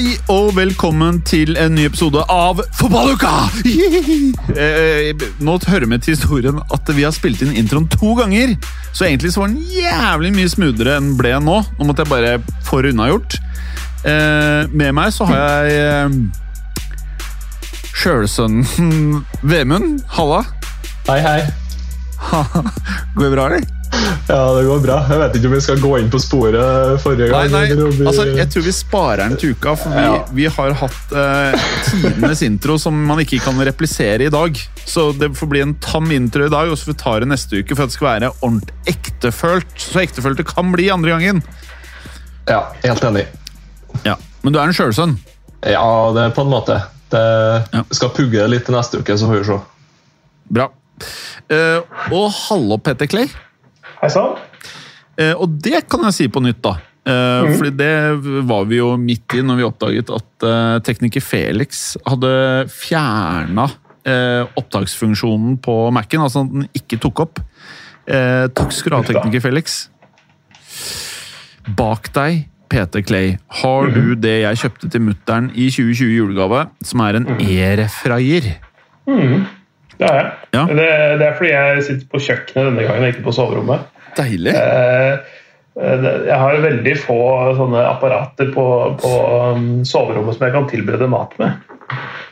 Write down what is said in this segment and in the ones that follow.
Hei og velkommen til en ny episode av Fotballuka! Eh, Nå hører vi til historien at vi har spilt inn introen to ganger. Så egentlig så var den jævlig mye smoothere enn den ble nå. Nå måtte jeg bare få det unnagjort. Eh, med meg så har jeg eh, sjølsønnen Vemund. Halla. Hei, hei. Går det bra, eller? Ja, det går bra. Jeg vet ikke om vi skal gå inn på sporet forrige gang. nei, nei, vi- altså, jeg tror vi sparer den til uka, for vi, Ja. vi har hatt eh, tidenes intro som man ikke kan replisere i dag. Så det får bli en tam intro i dag, og så får vi ta det neste uke for at det skal være ordentlig ektefølt. Så ektefølt det kan bli andre gangen. Ja, helt enig. Ja, Men du er en sjølsønn. Ja, det er på en måte. Det Ja. skal pugge litt til neste uke, så får vi se. Bra. Eh, og hallo, Petter Clay. Hei sann. Eh, og det kan jeg si på nytt, da. Eh, Fordi det var vi jo midt i når vi oppdaget at eh, tekniker Felix hadde fjerna eh, opptaksfunksjonen på Mac-en. Altså at den ikke tok opp. Eh, takk skal du ha, tekniker Felix. Bak deg, Peter Clay, har du det jeg kjøpte til mutter'n i 2020 julegave, som er en e-refraier. Det er jeg. Ja. Det, det er fordi jeg sitter på kjøkkenet denne gangen, ikke på soverommet. Deilig. Eh, eh, Jeg har veldig få sånne apparater på, på um, soverommet som jeg kan tilberede mat med.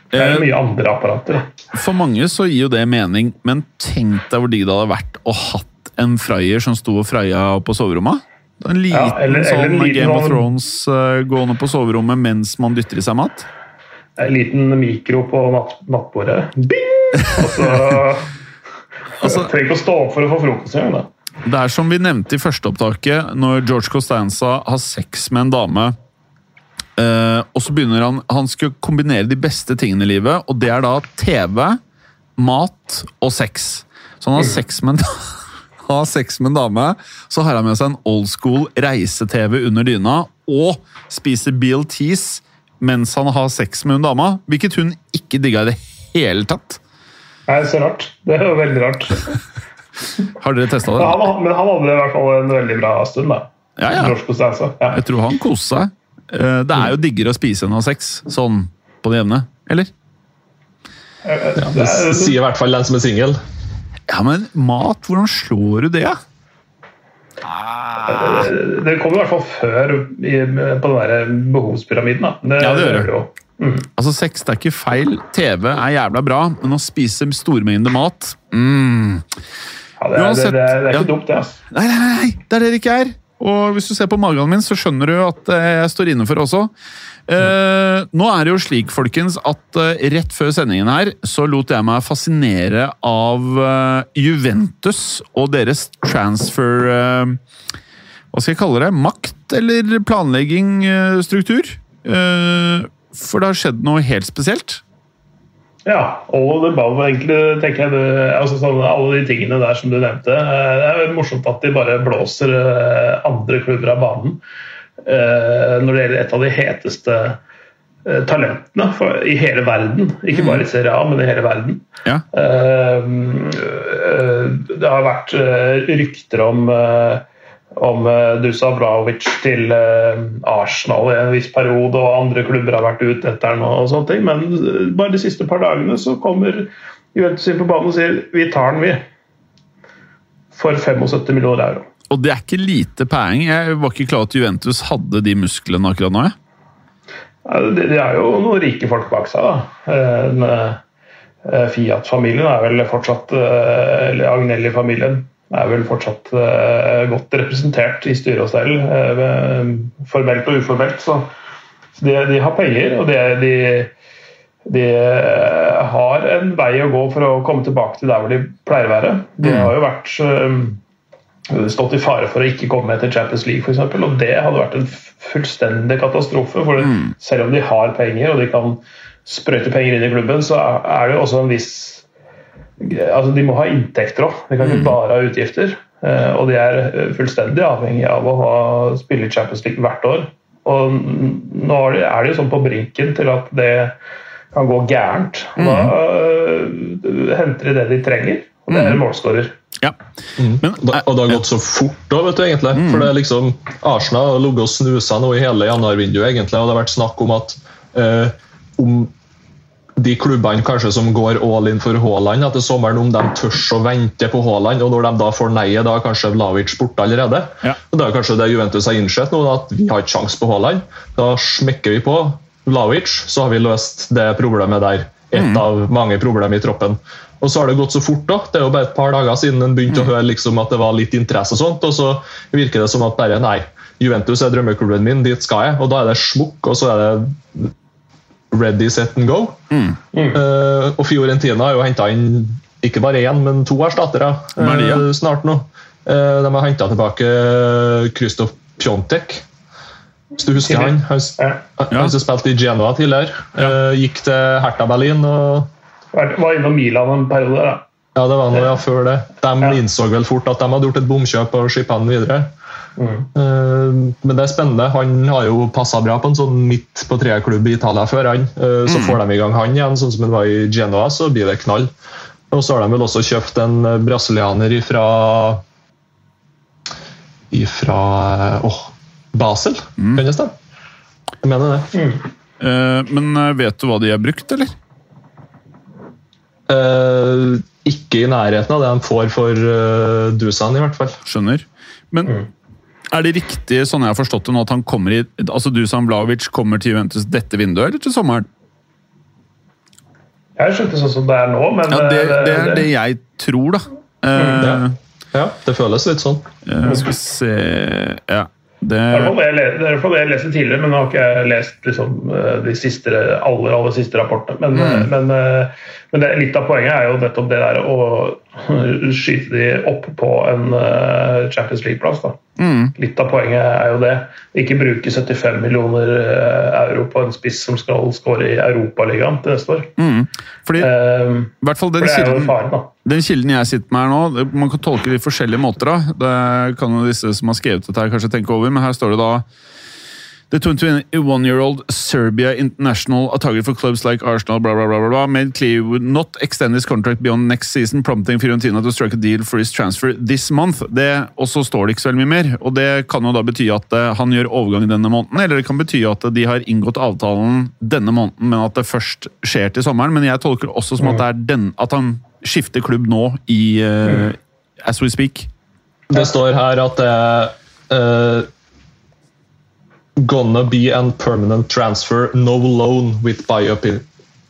Det er Eh, mye andre apparater. For mange så gir jo det mening, men tenk deg hvor digg det hadde vært å hatt en fryer som sto og freia på soverommet. En liten Ja, eller- eller sånn en liten Game of sånn- Thrones eh, gående på soverommet mens man dytter i seg mat. En liten mikro på natt, nattbordet. Bing! Og så Altså- Trenger ikke å stå opp for å få frokost engang. da. Det er som vi nevnte i første opptaket, når George Costanza har sex med en dame. Uh, og så begynner han Han skal kombinere de beste tingene i livet, og det er da TV, mat og sex. Så han har sex med en har sex med en dame, så har han med seg en old school reise-TV under dyna, og spiser BLTs mens han har sex med hun dama, hvilket hun ikke digga i det hele tatt. Nei, så rart. Det er jo veldig rart. Har dere testa det? han, men han hadde i hvert fall en veldig bra stund, da. Ja, ja. George Ja. Jeg tror han koste seg. Eh, Det er jo diggere å spise enn å ha sex, sånn på det jevne. Eller? Ja, det sier i hvert fall den som er singel. Ja, men mat, hvordan slår du det? da? Det kom i hvert fall før i, på den der behovspyramiden. Da. Det, Ja, det gjør det. Mm. Altså, Sex det er ikke feil. TV er jævla bra, men å spise stormengder mat mm. Ja, det, er- Uansett, det, det, det er ja. ikke dumt, det. Altså. Nei, nei, nei, det er det det ikke er. Og hvis du ser på magen min, så skjønner du at eh, jeg står inne for også. Eh, nå er det jo slik, folkens, at eh, rett før sendingen her så lot jeg meg fascinere av eh, Juventus og deres transfer eh, Hva skal jeg kalle det? Makt eller planlegging, eh, struktur? Eh, for det har skjedd noe helt spesielt. Ja, all the above, egentlig, tenker jeg. Det, altså, sånn, alle de tingene der som du nevnte. eh, Det er morsomt at de bare blåser eh, andre klubber av banen. eh, Når det gjelder et av de heteste talentene for, i hele verden. Ikke bare i Serie A, men i hele verden. Ja. Det har vært rykter om om eh, Dusa Vlahovic til eh, Arsenal i en viss periode, og andre klubber har vært ute etter ham og sånne ting, Men eh, bare de siste par dagene så kommer Juventus inn på banen og sier vi tar den, vi. For 75 millioner euro. Og det er ikke lite pæring. Jeg var ikke klar at Juventus hadde de musklene akkurat nå. Ja, De er jo noen rike folk bak seg. da. Fiat-familien er vel fortsatt Eller Agnelli-familien er vel fortsatt eh, godt representert i styre og stell. eh, Formelt og uformelt. Så, De, de har penger, og de, de, de har en vei å gå for å komme tilbake til der hvor de pleier å være. De har jo vært eh, stått i fare for å ikke komme etter Champions League f.eks. Og det hadde vært en fullstendig katastrofe. For selv om de har penger og de kan sprøyte penger inn i klubben, så er det jo også en viss Altså, de må ha inntekter òg. De kan ikke bare ha utgifter. Eh, Og de er eh, fullstendig avhengig av å ha, spille Champions League hvert år. Og nå er de- er de jo sånn på brinken til at det kan gå gærent. Da eh, henter de det de trenger, og det er en målskårer. Ja. Men Da, og det har gått så fort, da, vet du, egentlig. For det er liksom, Arsenal har ligget og snusa nå i hele januarvinduet, egentlig, og det har vært snakk om at eh, om de klubbene kanskje som går all in for Haaland etter sommeren, om de tør å vente på Haaland, og når de da får neiet, da er kanskje Vlavic borte allerede. Ja. Da er kanskje det Juventus har innsett nå, at vi har ikke sjanse på Haaland. Da smekker vi på Vlavic, så har vi løst det problemet der. Et av mange problemer i troppen. Og så har det gått så fort. da. Det er jo bare et par dager siden en begynte å høre liksom at det var litt interesse, og sånt, og så virker det som at bare nei, Juventus er drømmeklubben min, dit skal jeg. Og da er det smukk, og så er det ready, set and go. Eh, og Fiorentina har jo henta inn ikke bare én, men to erstattere er ja? eh, snart nå. Uh, de har henta tilbake Kristoff Pjontek. Hvis du husker han? Han, Ja. han som spilte i Genoa tidligere. Eh, gikk til Hertha Berlin. og Var var innom Milan en periode. da. ja, det var noe ja, før det. De Ja. innså vel fort at de hadde gjort et bomkjøp og skippa han videre. Eh, men det er spennende. Han har jo passa bra på en sånn midt på treet-klubb i Italia før. han. Eh, så får de i gang han igjen, sånn som han var i Genoa, så blir det knall. Og så har de vel også kjøpt en eh, brasilianer ifra ifra åh, Basel, kan det stemme? Jeg mener det. Eh, men vet du hva de har brukt, eller? Eh, ikke i nærheten av det de får for uh, Dusan, i hvert fall. Skjønner. Men er det riktig, sånn jeg har forstått det nå, at han kommer i Altså Dusan Blavic kommer til Juventus dette vinduet, eller til sommeren? Jeg skjønte sånn som det er nå, men Ja, det, eh, det er det jeg tror, da. Eh, Ja. Ja, det føles litt sånn. eh, skal vi se Ja. Det Det er i hvert fall det jeg det det leste tidligere, men nå har ikke jeg lest liksom, eh, de siste, aller, aller siste rapportene. Men, Mm. eh, men, eh, men det, litt av poenget er jo nettopp det der å skyte de opp på en eh, Champions League-plass. da. Mm. Litt av poenget er jo det. Ikke bruke 75 millioner eh, euro på en spiss som skal skåre i Europaligaen til neste år. mm. Fordi, i hvert fall for den det er jo faren, da. den kilden jeg sitter med her nå, det- man kan tolke det i forskjellige måter. da. Det kan jo disse som har skrevet dette her kanskje tenke over, men her står det da The 21-year-old Serbia international, a target for clubs like Arsenal, blah, blah, blah, blah, blah, made clear would not extend his contract beyond next season, prompting Fiorentina to strike a deal for his transfer this month. Det, og så står det ikke så veldig mye mer, og det kan jo da bety at eh, han gjør overgang denne måneden, eller det kan bety at de har inngått avtalen denne måneden, men at det først skjer til sommeren. Men jeg tolker det også som at, det er den, at han skifter klubb nå i uh, As we speak. Det står her at det er eh, Gonna be an permanent transfer, no loan with buy opin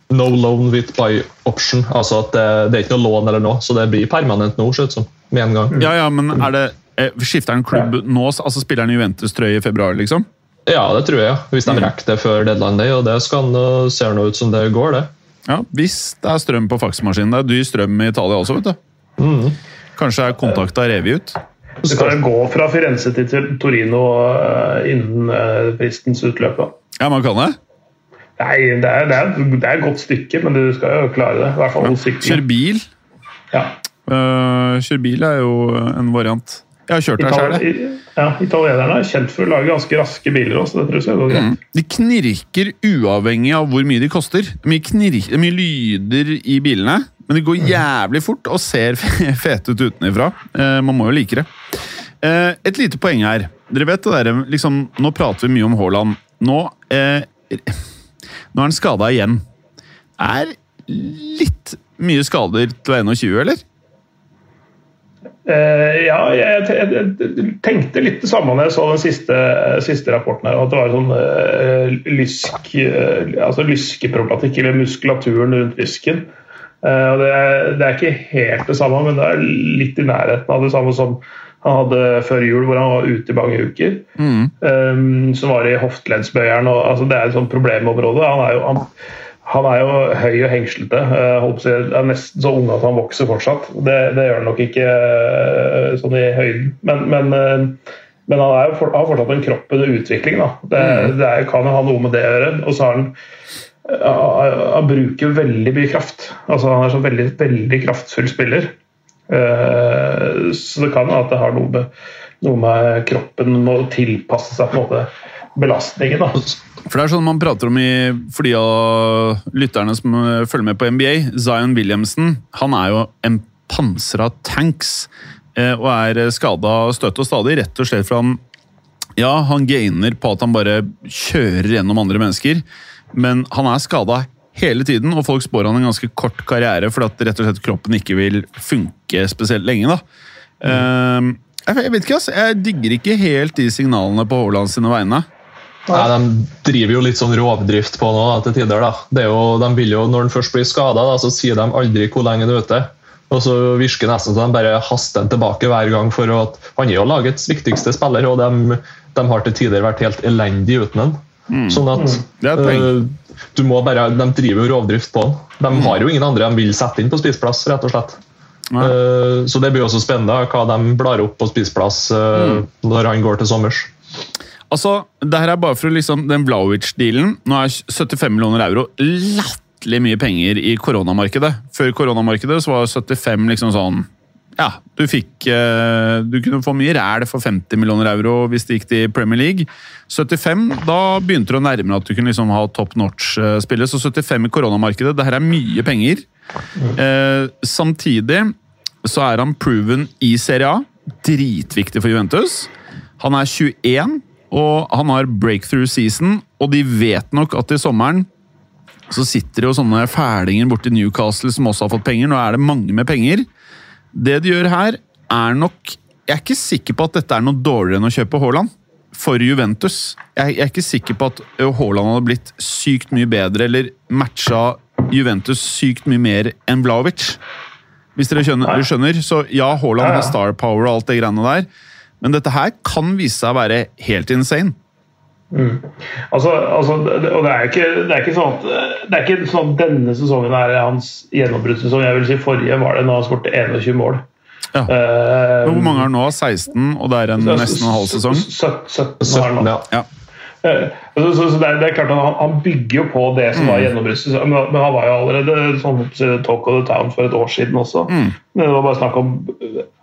No loan with buy option. Altså at det, det er ikke noe lån eller noe, så det blir permanent nå, ser det som. Med en gang. Ja, ja, men er det eh, Skifter han klubb nå? Altså Spiller han Juventus-trøye i februar, liksom? Ja, det tror jeg. Hvis de rekker det før deadline day, og det skal nå- ser nå ut som det går, det. Ja, Hvis det er strøm på faksmaskinen. Det er dyr strøm i Italia også, vet du. Kanskje er kontakta revet ut? Du kan jo gå fra Firenze til Torino eh, innen eh, fristens utløp. Ja, man kan det. Nei, det er, det, er, det er et godt stykke, men du skal jo klare det. I hvert fall Kjør bil. Ja. Uh, kjør bil er jo en variant. Jeg har kjørt der sjøl. Ja, italienerne er kjent for å lage ganske raske biler også, det tror jeg går greit. Mm. De knirker uavhengig av hvor mye de koster. Er mye, knirker, er mye lyder i bilene, men de går jævlig fort og ser fete ut utenfra. Eh, man må jo like det. Eh, et lite poeng her. Dere vet det der, liksom, Nå prater vi mye om Haaland. Nå, eh, nå er han skada igjen. Er litt mye skader til 21, eller? Eh, ja, jeg, tenkte litt det samme når jeg så den siste, siste rapporten. her, At det var sånn eh, lysk, eh, altså lyskeproblematikk, eller muskulaturen rundt lysken. Det, er, det ikke helt det samme, men det er litt i nærheten av det samme som han hadde før jul, hvor han var ute i mange uker. Um, som var i hofteleddsbøyeren. og altså, Det er et sånt problemområde. Han er jo, han, han er jo høy og hengslete. Å si, er nesten så ung at han vokser fortsatt. Det, det gjør han nok ikke uh, sånn i høyden. Men, men, uh, men han er jo for, har fortsatt en kropp under utvikling. Da. Det, det er, kan jo ha noe med det å gjøre. Og så har han han bruker veldig mye kraft. Altså, han er så veldig, veldig kraftfull spiller. Så det kan at det har noe med, noe med kroppen å tilpasse seg på en måte belastningen. Da. For det er sånn man prater om i, for de av lytterne som følger med på NBA. Zion Williamson han er jo en pansra tanks uh, og er skada støtt og stadig. Rett og slett for han ja, han gainer på at han bare kjører gjennom andre mennesker. Men han er skada hele tiden, og folk spår han en ganske kort karriere fordi at rett og slett kroppen ikke vil funke spesielt lenge. da. Mm. jeg vet ikke, altså. Jeg digger ikke helt de signalene på Haaland sine vegne. Nei, De driver jo litt sånn rovdrift på nå da, til tider. da. Det er jo, de vil jo, Når han først blir skada, så sier de aldri hvor lenge han er ute. Og så virker det nesten som de bare haster han tilbake hver gang. for at Han er jo lagets viktigste spiller, og de, de har til tider vært helt elendige uten den. Mm. Sånn at uh, du må bare, De driver jo rovdrift på han. De mm. har jo ingen andre de vil sette inn på spisplass, rett og slett. Uh, så det blir også spennende hva de blar opp på spisplass uh, mm. når han går til sommers. Altså, det her er bare for liksom, den Vlaovic-dealen. Nå er 75 millioner euro latterlig mye penger i koronamarkedet. Før koronamarkedet så var 75 liksom sånn ja, du fikk Du kunne få mye ræl for 50 millioner euro hvis det gikk til Premier League. 75, da begynte det å nærme at du kunne liksom ha top notch-spillet. Så 75 i koronamarkedet, det her er mye penger. Eh, samtidig så er han proven i Serie A. Dritviktig for Juventus. Han er 21, og han har breakthrough season, og de vet nok at i sommeren så sitter det jo sånne fælinger borti Newcastle som også har fått penger. Nå er det mange med penger. Det de gjør her, er nok Jeg er ikke sikker på at dette er noe dårligere enn å kjøpe Haaland. For Juventus. Jeg, jeg er ikke sikker på at Haaland hadde blitt sykt mye bedre eller matcha Juventus sykt mye mer enn Vlaovic. Hvis dere skjønner. Skjønner. Så ja, Haaland har star power og alt det greiene der, men dette her kan vise seg å være helt insane. Mm. Altså, altså, og det er ikke, det er ikke sånn at det er ikke sånn at denne sesongen er hans gjennombruddssesong. Jeg vil si Forrige var det når han skåret 21 mål. Ja. Uh, Hvor mange har nå? 16, og det er en, nesten en halv sesong? 17 har han nå. Ja. Så, så, så det, er, det, er, klart han, han, bygger jo på det som mm. var gjennombruddet. Men, han var jo allerede sånn talk of the town for et år siden også. Mm. Det var bare snakk om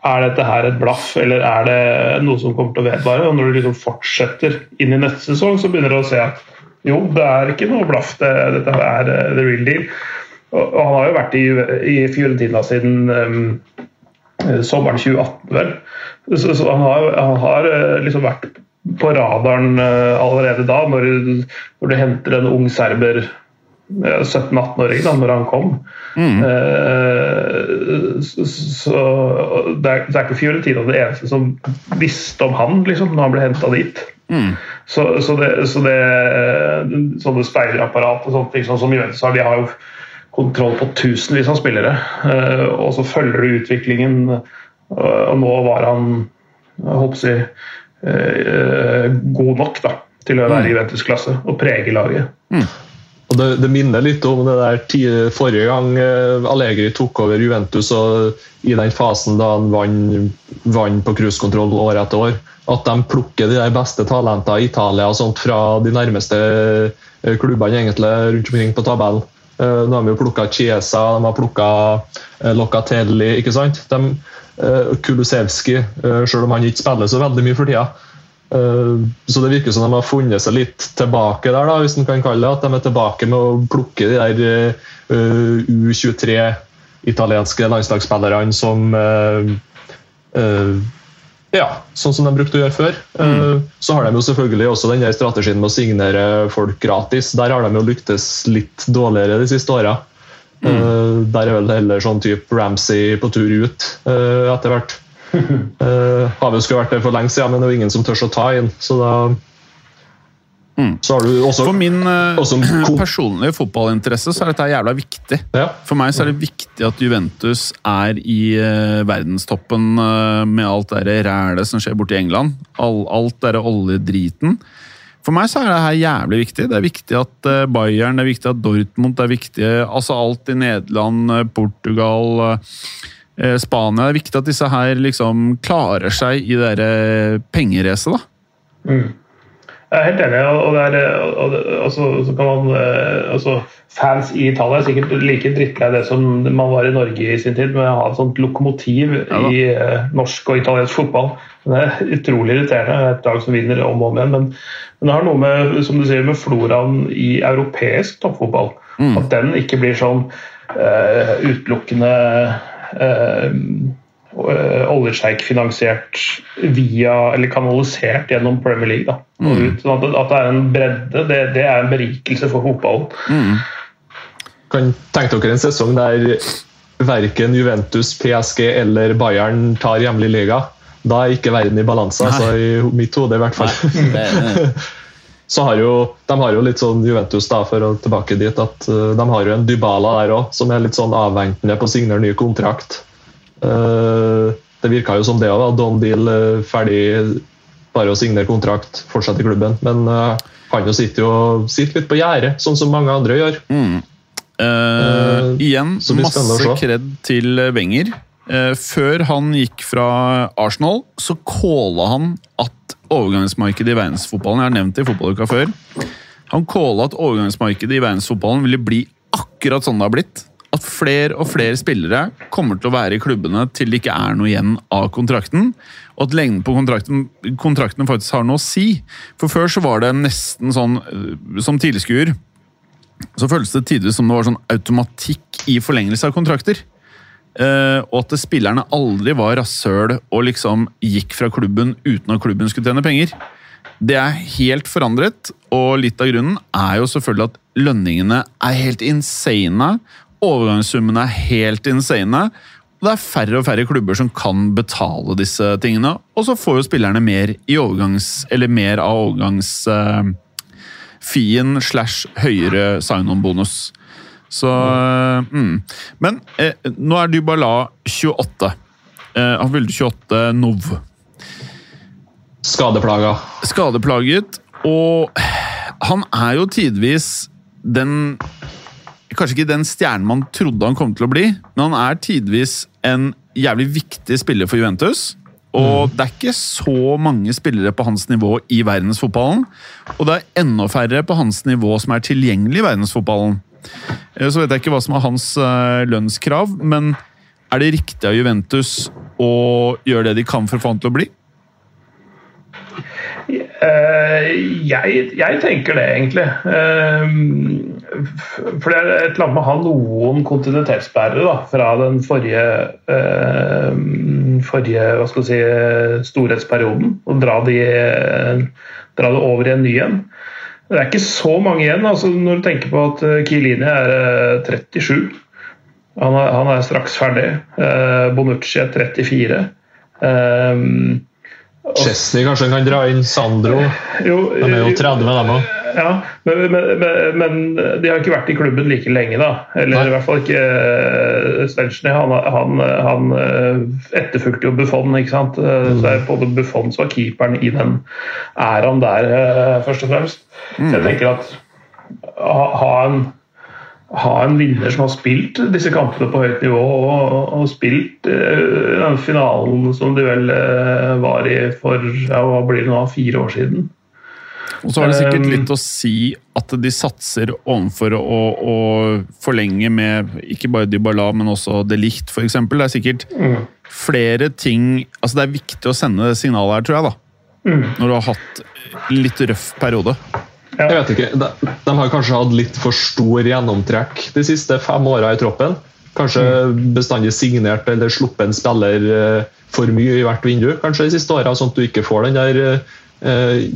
er dette her et blaff, eller er det noe som kommer til å vedvare. Og når du liksom fortsetter inn i neste sesong, så begynner du å se at jo, det er ikke noe blaff. Det, dette er uh, the real deal. Og, og, han har jo vært i, i Fiorentina siden um, sommeren 2018, vel. Så, så han har, han har liksom vært på radaren uh, allerede da, når, når, du henter en ung serber 17-18-åring da når han kom. Mm. Uh, så det er, det er ikke Fiorentina det eneste som visste om han liksom, når han ble henta dit. Mm. Så, så, det, så det, sånne speilerapparat og sånne ting sånn som Juventus har, de har jo kontroll på tusenvis av spillere. Uh, og så følger du utviklingen, og nå var han jeg håper å si, Eh, god nok da, til å være i mm. Juventus-klasse og prege laget. Mm. Og det, det, minner litt om det der tide, forrige gang eh, Allegri tok over Juventus og i den fasen da han vant vann på cruisekontroll år etter år. At de plukker de der beste talentene i Italia og sånt fra de nærmeste eh, klubbene egentlig rundt omkring på tabellen. Nå har vi jo plukka Chiesa, de har plukka Locatelli. ikke sant? De, Eh, Kulusevski, eh, selv om han ikke spiller så veldig mye for tida. Eh, så det virker som de har funnet seg litt tilbake der, da, hvis man kan kalle det at de er tilbake med å plukke de der U23 italienske landslagsspillerne som ja, sånn som de brukte å gjøre før. Mm. Så har de jo selvfølgelig også den strategien med å signere folk gratis. Der har de jo lyktes litt dårligere de siste åra. Mm. Uh, der er vel heller sånn type Ramsey på tur ut uh, etter hvert. uh, har jo skulle vært der for lenge siden, men det er jo ingen som tør å ta inn. Så da Så har du også, For min uh, også personlige fotballinteresse så er dette jævla viktig. ja, For meg så er det viktig at Juventus er i uh, verdenstoppen uh, med alt det rælet som skjer borte i England. All, alt det oljedriten. For meg så er det her jævlig viktig. Det er viktig at eh, Bayern, det er viktig at Dortmund, det er viktig altså alt i Nederland, eh, Portugal, eh, Spania. Det er viktig at disse her liksom klarer seg i det pengeracet, da. Jeg er helt enig. og det er, og kan man, eh, altså, Fans i Italia er sikkert like drittlei det som man var i Norge i sin tid, med å ha et sånt lokomotiv Ja i uh, norsk og italiensk fotball. Det er utrolig irriterende. Er et lag som vinner om og om igjen. Men, men det har noe med som du sier, med floraen i europeisk toppfotball. At den ikke blir sånn uh, utelukkende eh, oljesjeik-finansiert via, eller kanalisert gjennom Premier League. Da, Mm. Sånn at, at det er en bredde, det, det er en berikelse for fotballen. kan tenke dere en sesong der verken Juventus, PSG eller Bayern tar hjemlig liga. Da er ikke verden i balanse, altså, i mitt hode i hvert fall. Så har jo, de har jo litt sånn Juventus, da, for å tilbake dit, at uh, de har jo en Dybala der òg, som er litt sånn avventende på å signere ny kontrakt. Uh, det virka jo som det òg, Don Deal uh, ferdig, bare å signere kontrakt, fortsette i klubben. Men uh, han jo sitter jo sitter litt på gjerdet, sånn som mange andre gjør. Eh, igjen, masse kred til Wenger. Eh, før han gikk fra Arsenal, så calla han at overgangsmarkedet i verdensfotballen Jeg har nevnt det i fotballuka før. Han calla at overgangsmarkedet i verdensfotballen ville bli akkurat sånn det har blitt. At flere og flere spillere kommer til å være i klubbene til det ikke er noe igjen av kontrakten. Og at lengden på kontrakten, kontrakten faktisk har noe å si. For før så var det nesten sånn eh, som tilskuer så føltes det tidvis som det var sånn automatikk i forlengelse av kontrakter. Uh, og at spillerne aldri var rasshøl og liksom gikk fra klubben uten at klubben skulle tjene penger. Det er helt forandret, og litt av grunnen er jo selvfølgelig at lønningene er helt insane. Overgangssummene er helt insane. Og det er færre og færre klubber som kan betale disse tingene. Og så får jo spillerne mer, i overgangs, eller mer av overgangs... uh, Fien slash høyere sign-on-bonus. Så mm. Men eh, nå er Dybala 28. Eh, han fylte 28 nov. Skadeplaga. Skadeplaget, og han er jo tidvis den Kanskje ikke den stjernen man trodde han kom til å bli, men han er tidvis en jævlig viktig spiller for Juventus. Og det er ikke så mange spillere på hans nivå i verdensfotballen. Og det er enda færre på hans nivå som er tilgjengelig i verdensfotballen. Eh, Så vet jeg ikke hva som er hans eh, lønnskrav, men er det riktig av Juventus å gjøre det de kan for å få han til å bli? Eh, jeg, jeg tenker det, egentlig. Eh, For det er et eller annet med å ha noen kontinuitetsbærere fra den forrige, eh, forrige si, storhetsperioden. Og dra, de, dra det over i en ny en. Det er ikke så mange igjen. altså Når du tenker på at Chiellini er eh, 37. Han er, han er straks ferdig. Bonucci er 34. Eh, Chesney kanskje kan dra inn. Sandro. jo, De er jo 30, dem òg. Ja, men, men, men, men de har ikke vært i klubben like lenge, da. Eller Nei. i hvert fall ikke uh, Stelzny. Han, han, han eh, etterfulgte jo Buffon, ikke sant. Mm. Så det er både Buffon som var keeperen i den æraen der, uh, først og fremst. Så jeg tenker at ha, ha en ha en vinner som har spilt disse kampene på høyt nivå og, og spilt uh, finalen som de vel uh, var i for ja, hva blir det nå, fire år siden. Og så har det sikkert Um, litt å si at de satser overfor å, å forlenge med ikke bare Dybala, men også De Licht, f.eks. Det er sikkert flere ting Altså, det er viktig å sende signalet her, tror jeg, da. Når du har hatt litt røff periode. Jeg vet ikke, de, de har kanskje hatt litt for stor gjennomtrekk de siste fem åra i troppen. Kanskje bestandig signert eller sluppet en spiller eh, for mye i hvert vindu kanskje de siste åra, sånn at du ikke får den der eh,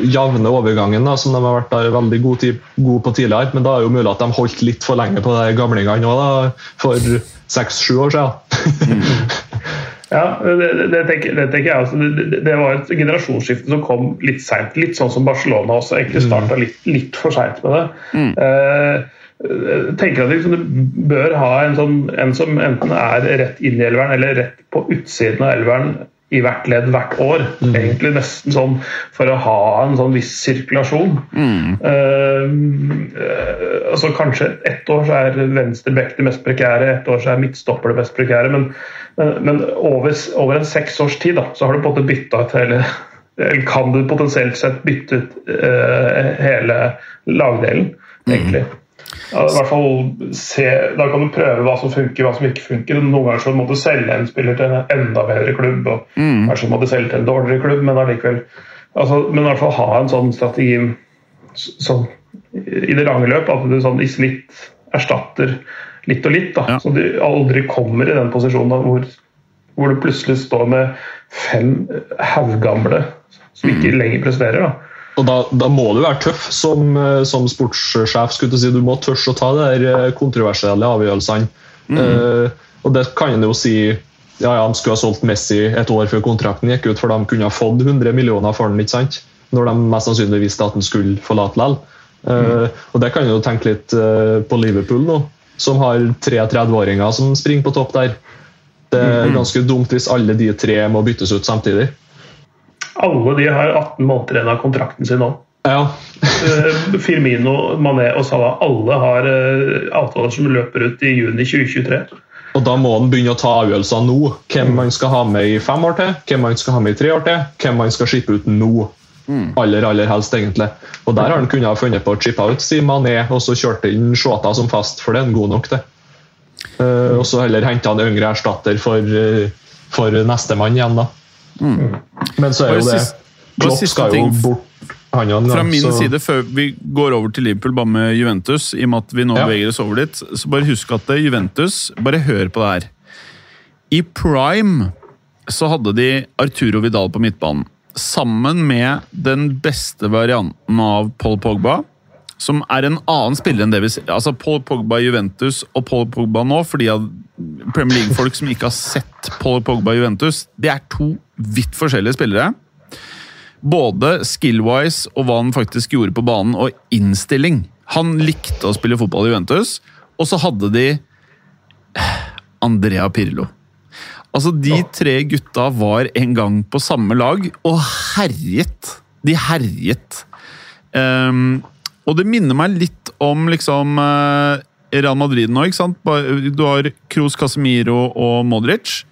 jevne overgangen da, som de har vært der veldig gode, god på tidligere. Men da er jo mulig at de holdt litt for lenge på de gamlingene òg, for seks-sju år siden. Ja, det, det, tenker, det tenker jeg. også. det, det, var et generasjonsskifte som kom litt seint. Litt sånn som Barcelona også egentlig starta litt, litt for seint med det. Mm. Uh, jeg tenker at liksom, Du bør ha en, sånn, en som enten er rett inn i elveren eller rett på utsiden av elveren i hvert ledd hvert år. Mm. Egentlig nesten sånn for å ha en sånn viss sirkulasjon. Mm. Uh, altså Kanskje ett år så er venstre bekk det mest prekære, ett år så er midtstopper det mest prekære. Men, men, men over, over, en seks års tid da, så har du på en måte bytta ut hele Eller kan du potensielt sett bytte ut uh, hele lagdelen, egentlig. Mm. Ja, i hvert fall se, Da kan du prøve hva som funker, hva som ikke funker. Noen ganger så må du selge en spiller til en enda bedre klubb, og mm. kanskje må du selge til en dårligere klubb, men allikevel altså, Men i hvert fall ha en sånn strategi sånn, i det lange løp, at du sånn, i snitt erstatter litt og litt. Da, ja. Så du aldri kommer i den posisjonen da, hvor, hvor, du plutselig står med fem haugamle som ikke mm. lenger presterer. da og da, da, må du være tøff som, eh, som sportssjef. skulle Du si. Du må tørre å ta de der kontroversielle avgjørelsene. Mm. Uh, og det kan en jo si ja, ja, De skulle ha solgt Messi et år før kontrakten gikk ut, for de kunne ha fått 100 millioner for den, ikke sant? når de mest sannsynlig visste at han skulle forlate likevel. Uh, mm. og Det kan du tenke litt uh, på Liverpool nå, som har tre 30-åringer som springer på topp der. Det er mm. ganske dumt hvis alle de tre må byttes ut samtidig. Alle de har 18 måneder igjen av kontrakten sin nå. Ja. Eh, Firmino, Mané og Salah alle har eh, avtaler som løper ut i juni 2023. Og Da må han begynne å ta avgjørelser nå. Hvem man skal ha med i fem år til, hvem man skal ha med i tre år til, hvem man skal skippe ut nå. Mm. Aller aller helst, egentlig. Og Der har han kunnet ha funnet på å chippe ut si Mané og så kjørte inn Shota som fast, for det er en god nok, det. Uh, og så heller hente han yngre erstatter for, for nestemann igjen, da. Mm. Men så er jo det Klopp skal jo bort. Han, Fra min så. side, før vi går over til Liverpool bare med Juventus, i og med at vi nå ja. beveger oss over dit, så bare husk at Juventus Bare hør på det her. I prime så hadde de Arturo Vidal på midtbanen. Sammen med den beste varianten av Paul Pogba, som er en annen spiller enn det vi ser. Altså Paul Pogba i Juventus og Paul Pogba nå, for de av Premier League-folk som ikke har sett Paul Pogba i Juventus, det er to vidt forskjellige spillere. Både skill-wise og hva han faktisk gjorde på banen, og innstilling. Han likte å spille fotball i Juventus, og så hadde de Andrea Pirlo. Altså, De tre gutta var en gang på samme lag og herjet. De herjet. Um, og det minner meg litt om liksom uh, Real Madrid nå. ikke sant? Du har Cruz Casemiro og Modric.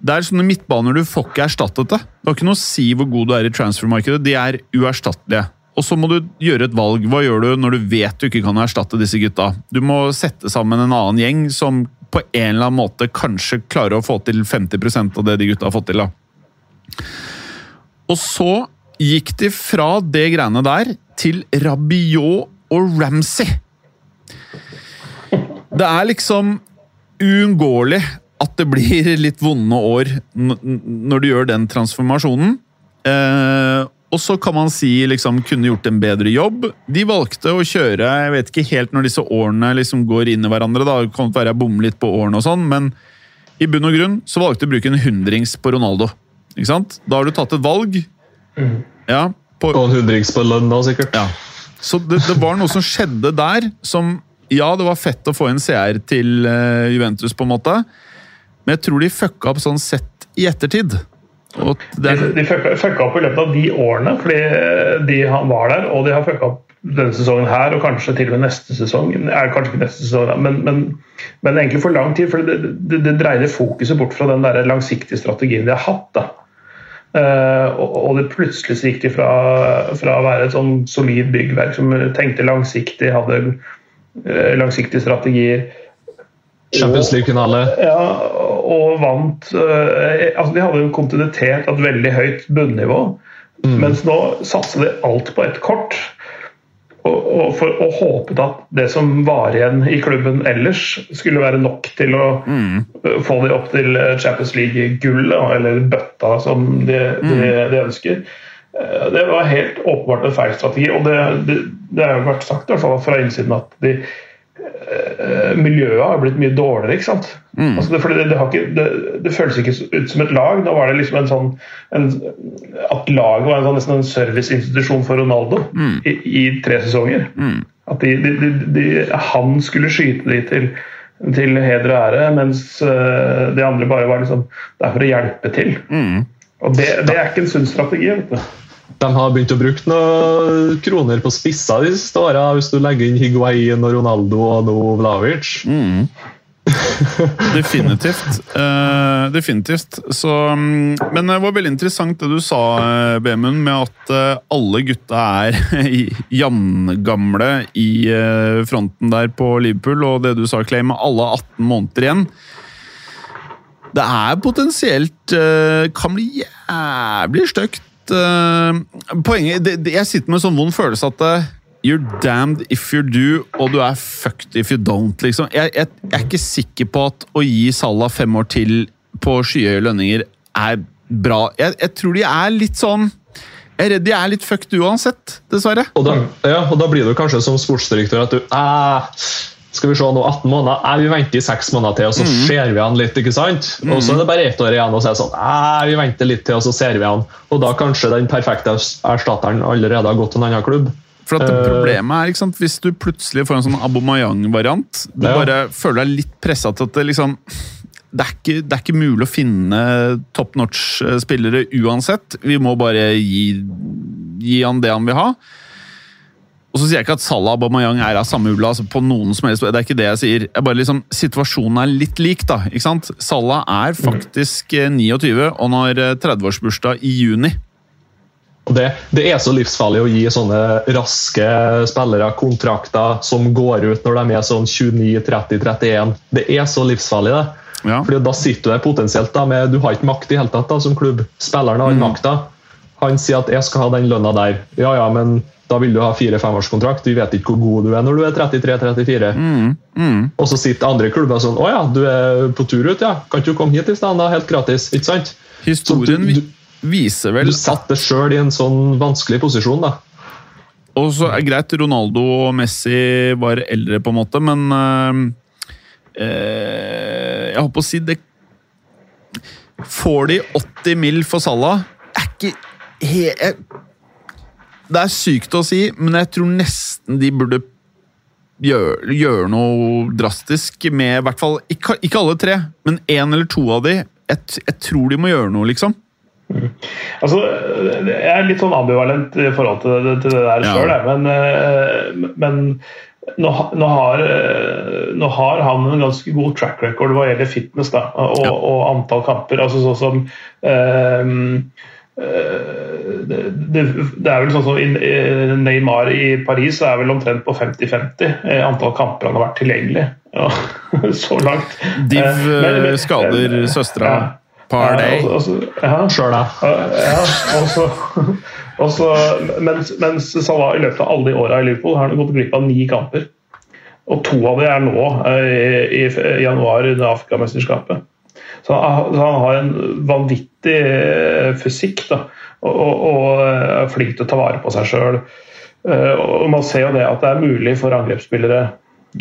Det er sånne midtbaner du får ikke erstattet det. Det har ikke noe å si hvor god du er i transfermarkedet. De er uerstattelige. Og så må du gjøre et valg. Hva gjør du når du vet du ikke kan erstatte disse gutta? Du må sette sammen en annen gjeng som på en eller annen måte kanskje klarer å få til 50% av det de gutta har fått til. da. Og så gikk de fra det greiene der til Rabiot og Ramsey. Det er liksom uunngåelig at det blir litt vonde år når du gjør den transformasjonen. Eh, og så kan man si liksom kunne gjort en bedre jobb. De valgte å kjøre Jeg vet ikke helt når disse årene liksom går inn i hverandre. da, Det kan være jeg bommer litt på årene og sånn, men i bunn og grunn så valgte de å bruke en hundrings på Ronaldo. Ikke sant? Da har du tatt et valg. Mm. Ja, på, og en hundrings på lønn, da, sikkert. Ja. Så det, det var noe som skjedde der som Ja, det var fett å få en CR til uh, Juventus, på en måte. Men jeg tror de fucka opp sånn sett i ettertid. Er... De, de fucka, opp i løpet av de årene, fordi de han var der, og de har fucka opp denne sesongen her, og kanskje til og med neste sesong. Er kanskje ikke neste sesong, men, men, men egentlig for lang tid. For det, det, det dreide fokuset bort fra den der langsiktige strategien de har hatt. da. Uh, og, det plutselig så gikk de fra, fra, å være et sånn solid byggverk som tenkte langsiktig, hadde uh, langsiktige strategier Champions League-finale. Ja, og vant uh, altså De hadde en kontinuitet av et veldig høyt bunnivå. Mm. Mens nå satser de alt på ett kort. Og, og, for, og, håpet at det som var igjen i klubben ellers, skulle være nok til å mm. få de opp til Champions League-gullet, eller bøtta, som de, mm. de, ønsker. Eh, det var helt åpenbart en feil strategi, og det, det, det har vært sagt i hvert fall fra innsiden at de eh, miljøet har blitt mye dårligere. ikke sant? Altså det, det, det, har ikke, det, føles ikke ut som et lag. Nå var det liksom en sånn en, At laget var en sånn, nesten en serviceinstitusjon for Ronaldo i, i tre sesonger. At de, de, de, han skulle skyte de til, til heder og ære, mens eh, de andre bare var liksom der for å hjelpe til. Og det, det er ikke en sunn strategi. vet du. De har begynt å bruke noen kroner på spisser de siste åra, hvis du legger inn Higuain og Ronaldo og nå Vlavic. Definitivt. Uh, definitivt. Så, mm, men det var veldig interessant det du sa, eh, Bemund, med at eh, alle gutta er jevngamle i fronten der på Liverpool, og det du sa, Clay, med alle 18 måneder igjen. Det er potensielt Kan bli jævlig stygt. Eh, Poenget det, det, Jeg sitter med en sånn vond følelse at uh, You're damned if you do, og du er fucked if you don't. liksom. Jeg, jeg, jeg er ikke sikker på at å gi Salah fem år til på skyhøye lønninger er bra. Jeg, jeg tror de er litt sånn Jeg er redd de er litt fucked uansett, dessverre. Og da, ja, og da blir du kanskje som sportsdirektør at du eh, Skal vi se nå, 18 måneder? Eh, vi venter i 6 måneder til, og så ser vi han litt. ikke sant? Og så er det bare ett år igjen, og så er det sånn eh, vi venter litt til, og så ser vi han. Og da kanskje den perfekte erstatteren allerede har gått til en annen klubb. For at det Eh. Problemet er ikke sant, hvis du plutselig får en sånn Abomayang-variant Du Ja. bare føler deg litt pressa til at det liksom det er, ikke, det er ikke mulig å finne top notch-spillere uansett. Vi må bare gi, gi han det han vil ha. Og så sier jeg ikke at Salah og Aubameyang er av samme ulla. Altså på noen som helst, det er ikke det jeg sier. Jeg bare liksom, Situasjonen er litt lik. da, ikke sant? Salah er faktisk eh, 29, og han har eh, 30-årsbursdag i juni. Det, det er så livsfarlig å gi sånne raske spillere kontrakter som går ut når de er sånn 29-30-31. Det er så livsfarlig, det. Ja. Fordi Da sitter du der potensielt da, med Du har ikke makt i hele tatt da, som klubb. Spilleren har makta. Han sier at 'jeg skal ha den lønna der'. Ja ja, men da vil du ha fire-femårskontrakt. Vi vet ikke hvor god du er når du er 33-34. Og så sitter andre klubber sånn 'Å ja, du er på tur ut, ja. Kan ikke du komme hit i stedet. Helt gratis.' Ikke sant? Historien du, du- viser vel Du setter deg sjøl i en sånn vanskelig posisjon, da. Og så er greit, Ronaldo og Messi var eldre, på en måte, men eh, Jeg holdt på å si det Får de 80 mill. for Salah? Er ikke he, jeg, Det er sykt å si, men jeg tror nesten de burde gjøre, gjøre noe drastisk med i hvert fall Ikke, ikke alle tre, men én eller to av de. Jeg, jeg tror de må gjøre noe, liksom. Altså, Jeg er litt sånn ambivalent i forhold til det, til det der Ja. sjøl, men, eh, men nå, nå, har, eh, nå har han en ganske god track record hva gjelder fitness da, og, Ja. og antall kamper. altså sånn som eh, det, det, det er vel sånn som Neymar i Paris er vel omtrent på 50-50 eh, antall kamper han har vært tilgjengelig. Ja, så langt. Div Eh, men- men- eh, skader søstera Ja. par day. Ja, altså. Sjøl, da. Ja, og så, mens, mens Salah i løpet av alle de åra i Liverpool har han gått glipp av ni kamper. Og to av dem er nå, eh, i, i januar under Afrikamesterskapet. Så han, så han har en vanvittig eh, fysikk da, og, og, og er flink til å ta vare på seg sjøl. Og man ser jo det at det er mulig for angrepsspillere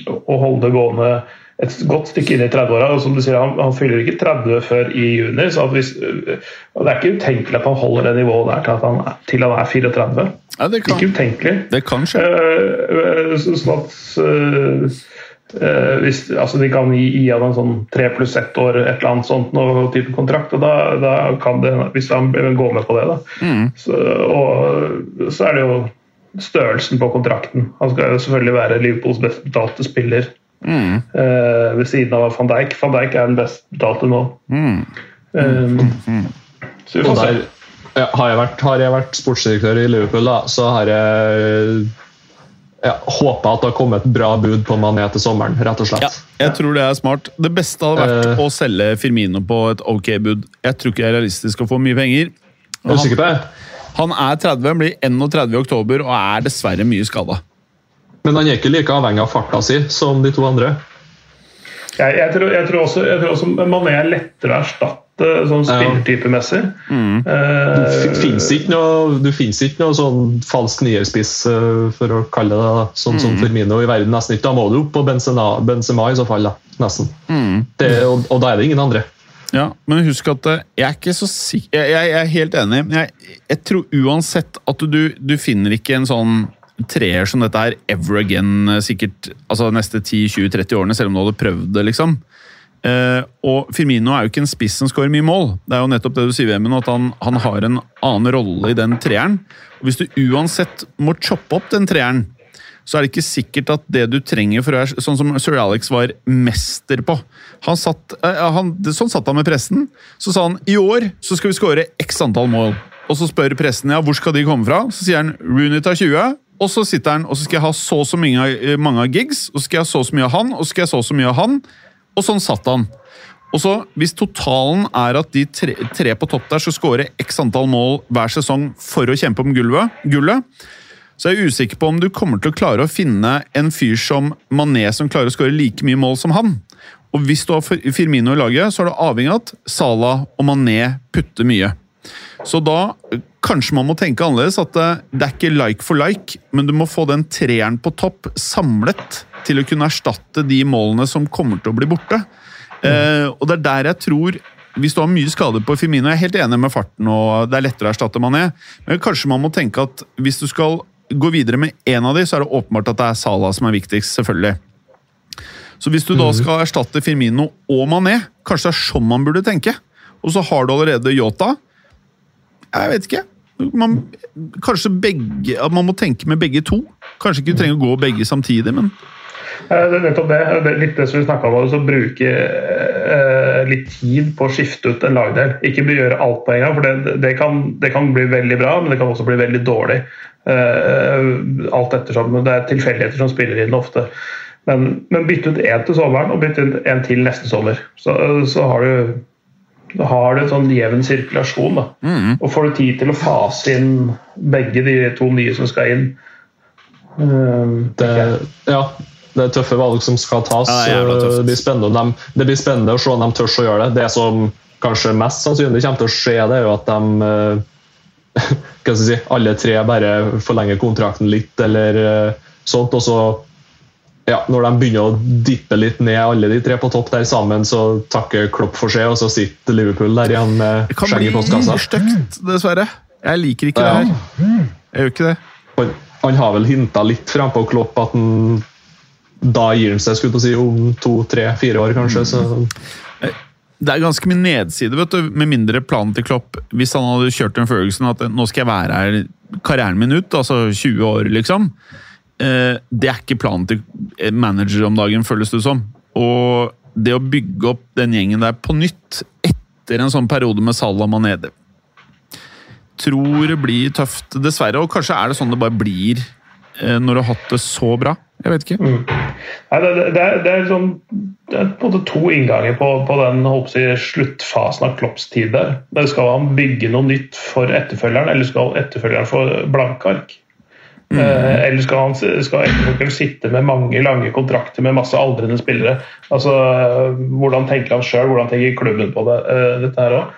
å holde det gående et godt stykke inn i 30-åra. og som du sier, han, han fyller ikke 30 før i juni. så hvis, Det er ikke utenkelig at han holder det nivået der til, at han, til han er 34. Ja, det kan, Ikke utenkelig. det kan skje. Uh, Sånn at eh, eh, hvis, altså De kan gi, gi han en sånn tre pluss ett år, et eller annet sånt noe type kontrakt. og da, da kan det, Hvis han går med på det, da. Så, og så er det jo størrelsen på kontrakten. Han skal jo selvfølgelig være Liverpools best betalte spiller. eh, ved siden av van Dijk. Van Dijk er den best betalte nå. Eh, så vi får se. der ja, har, jeg vært, har jeg vært sportsdirektør i Liverpool, da, så har jeg håpa at det har kommet et bra bud på Mané til sommeren, rett og slett. Ja, jeg tror det er smart. Det beste hadde vært uh, å selge Firmino på et ok bud. Jeg tror ikke det er realistisk å få mye penger. Er du sikker på det? Han er 30, blir 31 i oktober og er dessverre mye skada. Men han er ikke like avhengig av farta si som de to andre. Jeg, jeg, tror, jeg, tror også, jeg tror også Mané er lettere å erstatte sånn spillertypemessig. Mm. Eh, Det fins ikke noe, du finnes ikke noe sånn falsk nierspiss, eh, for å kalle det da, sånn som Firmino i verden. nesten ikke. Da må du opp på Benzema, Benzema i så fall. da, nesten. Det, og, og da er det ingen andre. Ja, men husk at eh, jeg er ikke så sikker Jeg, jeg, jeg er helt enig. Men jeg, jeg tror uansett at du, du finner ikke en sånn treer som dette her ever again eh, sikkert altså neste 10-20-30 årene, selv om du hadde prøvd det, liksom. Eh, og Firmino er jo ikke en spiss som skårer mye mål. Det er jo nettopp det du sier, Vemund, at han, han har en annen rolle i den treeren. Og Hvis du uansett må choppe opp den treeren, så er det ikke sikkert at det du trenger for å være sånn som Sir Alex var mester på. Han satt, uh, han, sånn satt han med pressen. Så sa han i år så skal vi skåre x antall mål. Og så spør pressen ja, hvor skal de komme fra. Så sier han Rooney tar 20. Og så sitter han, og så skal jeg ha så og så mange, av- mange av gigs, og så skal jeg ha så og så mye av han, og så skal jeg ha så og så mye av han. Og sånn satt han. Og så, Hvis totalen er at de tre, tre på topp der skal skåre x antall mål hver sesong for å kjempe om gulvet, gullet, så er jeg usikker på om du kommer til å klare å finne en fyr som Mané som klarer å skåre like mye mål som han. Og hvis du har Firmino i laget, så er det avhengig av at Salah og Mané putter mye. Så da eh, kanskje man må tenke annerledes. At det, det er ikke like for like, men du må få den treeren på topp samlet til å kunne erstatte de målene som kommer til å bli borte. Eh, og det er der jeg tror hvis du har mye skader på Firmino, jeg er helt enig med farten, og det er lettere å erstatte Mané, men kanskje man må tenke at hvis du skal gå videre med én av de, så er det åpenbart at det er Salah som er viktigst, selvfølgelig. Så hvis du da skal erstatte Firmino og Mané, kanskje det er sånn man burde tenke. Og så har du allerede Yota. Jeg vet ikke. Man, kanskje begge, man må tenke med begge to. Kanskje ikke du trenger å gå begge samtidig, men Det er nettopp det. det litt det som vi snakka om, å bruke eh, litt tid på å skifte ut en lagdel. Ikke gjøre alt på en gang, for det, det, kan, det kan bli veldig bra, men det kan også bli veldig dårlig. Eh, alt ettersom. Det er tilfeldigheter som spiller inn ofte. Men, men bytte ut én til sommeren og bytte ut en til neste sommer. Så, så har du da har du en sånn jevn sirkulasjon. da. Og får du tid til å fase inn begge de to nye som skal inn. eh, Det, ja, det er tøffe valg som skal tas. Ja, det blir spennende, de, det blir spennende å se om de tør å gjøre det. Det som kanskje mest sannsynlig kommer til å skje, det er jo at de eh, hva skal jeg si, alle tre bare forlenger kontrakten litt, eller eh, sånt. Og så, ja, når de begynner å dippe litt ned, alle de tre på topp der sammen, så takker Klopp for seg, og så sitter Liverpool der igjen med det kan bli i stygt, dessverre. Jeg liker ikke Ja. det her. Jeg gjør ikke det. Han, han har vel hinta litt frampå Klopp at han da gir den seg skulle på si, om to, tre, fire år, kanskje. Så Det er ganske mye nedside, vet du, med mindre planen til Klopp. Hvis han hadde kjørt en Ferguson at nå skal jeg være her karrieren min ut, altså 20 år, liksom. Eh, Det er ikke planen til manager om dagen, føles det som. Og det å bygge opp den gjengen der på nytt etter en sånn periode med Salah Manede tror det blir tøft, dessverre. Og kanskje er det sånn det bare blir eh, når du har hatt det så bra. Jeg vet ikke. Nei, det, det, er, det, er sånn, det er på en måte to innganger på, på den jeg, sluttfasen av Klopps tid. der. Det Skal han bygge noe nytt for etterfølgeren, eller skal etterfølgeren få blanke ark? Eh, eller skal han skal etterfølgeren sitte med mange lange kontrakter med masse aldrende spillere? Altså, eh, Hvordan tenker han sjøl, hvordan tenker klubben på det, eh, dette her òg?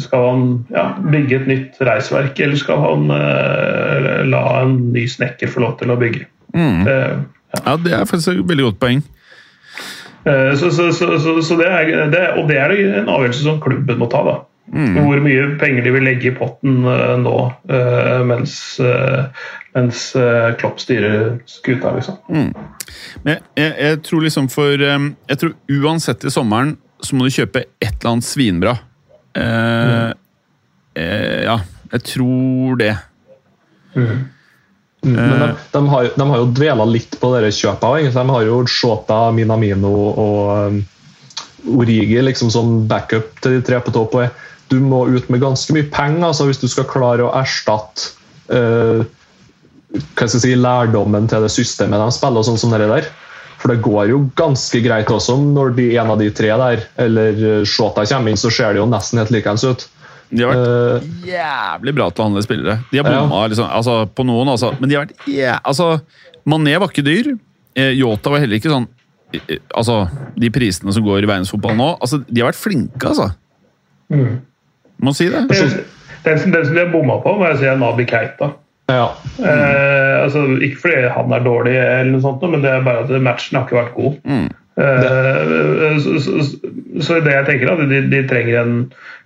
Skal han ja, bygge et nytt reisverk, eller skal han eh, la en ny snekker få lov til å bygge? Det, Ja, Det er faktisk et veldig godt poeng. Eh, Så, så, så, så, så det er, det, og det er en avgjørelse som klubben må ta. da. Hvor mye penger de vil legge i potten eh, nå eh, mens, eh, mens eh, Klopp styrer skuta. liksom. Men jeg, jeg, jeg tror liksom for Jeg tror uansett i sommeren så må du kjøpe et eller annet svinbra. Eh, eh, ja, jeg tror det. Men de, de, har, de har jo dvela litt på dere kjøpene. egentlig. De har jo Shota, Minamino og um, Origi liksom som backup til de tre på topp. Du må ut med ganske mye penger altså hvis du skal klare å erstatte uh, si, lærdommen til det systemet de spiller. og sånn som det der. For det går jo ganske greit også når de, en av de tre der, eller eh, Shota kommer inn, så ser det jo nesten helt likeens ut. De har vært uh, jævlig bra til å handle spillere. De har Ja. liksom, altså, på noen, altså. Men de har vært yeah, Altså, Mané var ikke dyr. Eh, Yota var heller ikke sånn eh, eh, Altså, de prisene som går i verdensfotball nå, altså, de har vært flinke, altså. Må si det. Den, den, som- den som de har bomma på, må jeg si er Nabi Keita. Ja. Eh, altså, ikke fordi han er dårlig, eller noe sånt, men det er bare at matchen har ikke vært god. Eh, så, så, så, så det jeg tenker at de, de trenger en,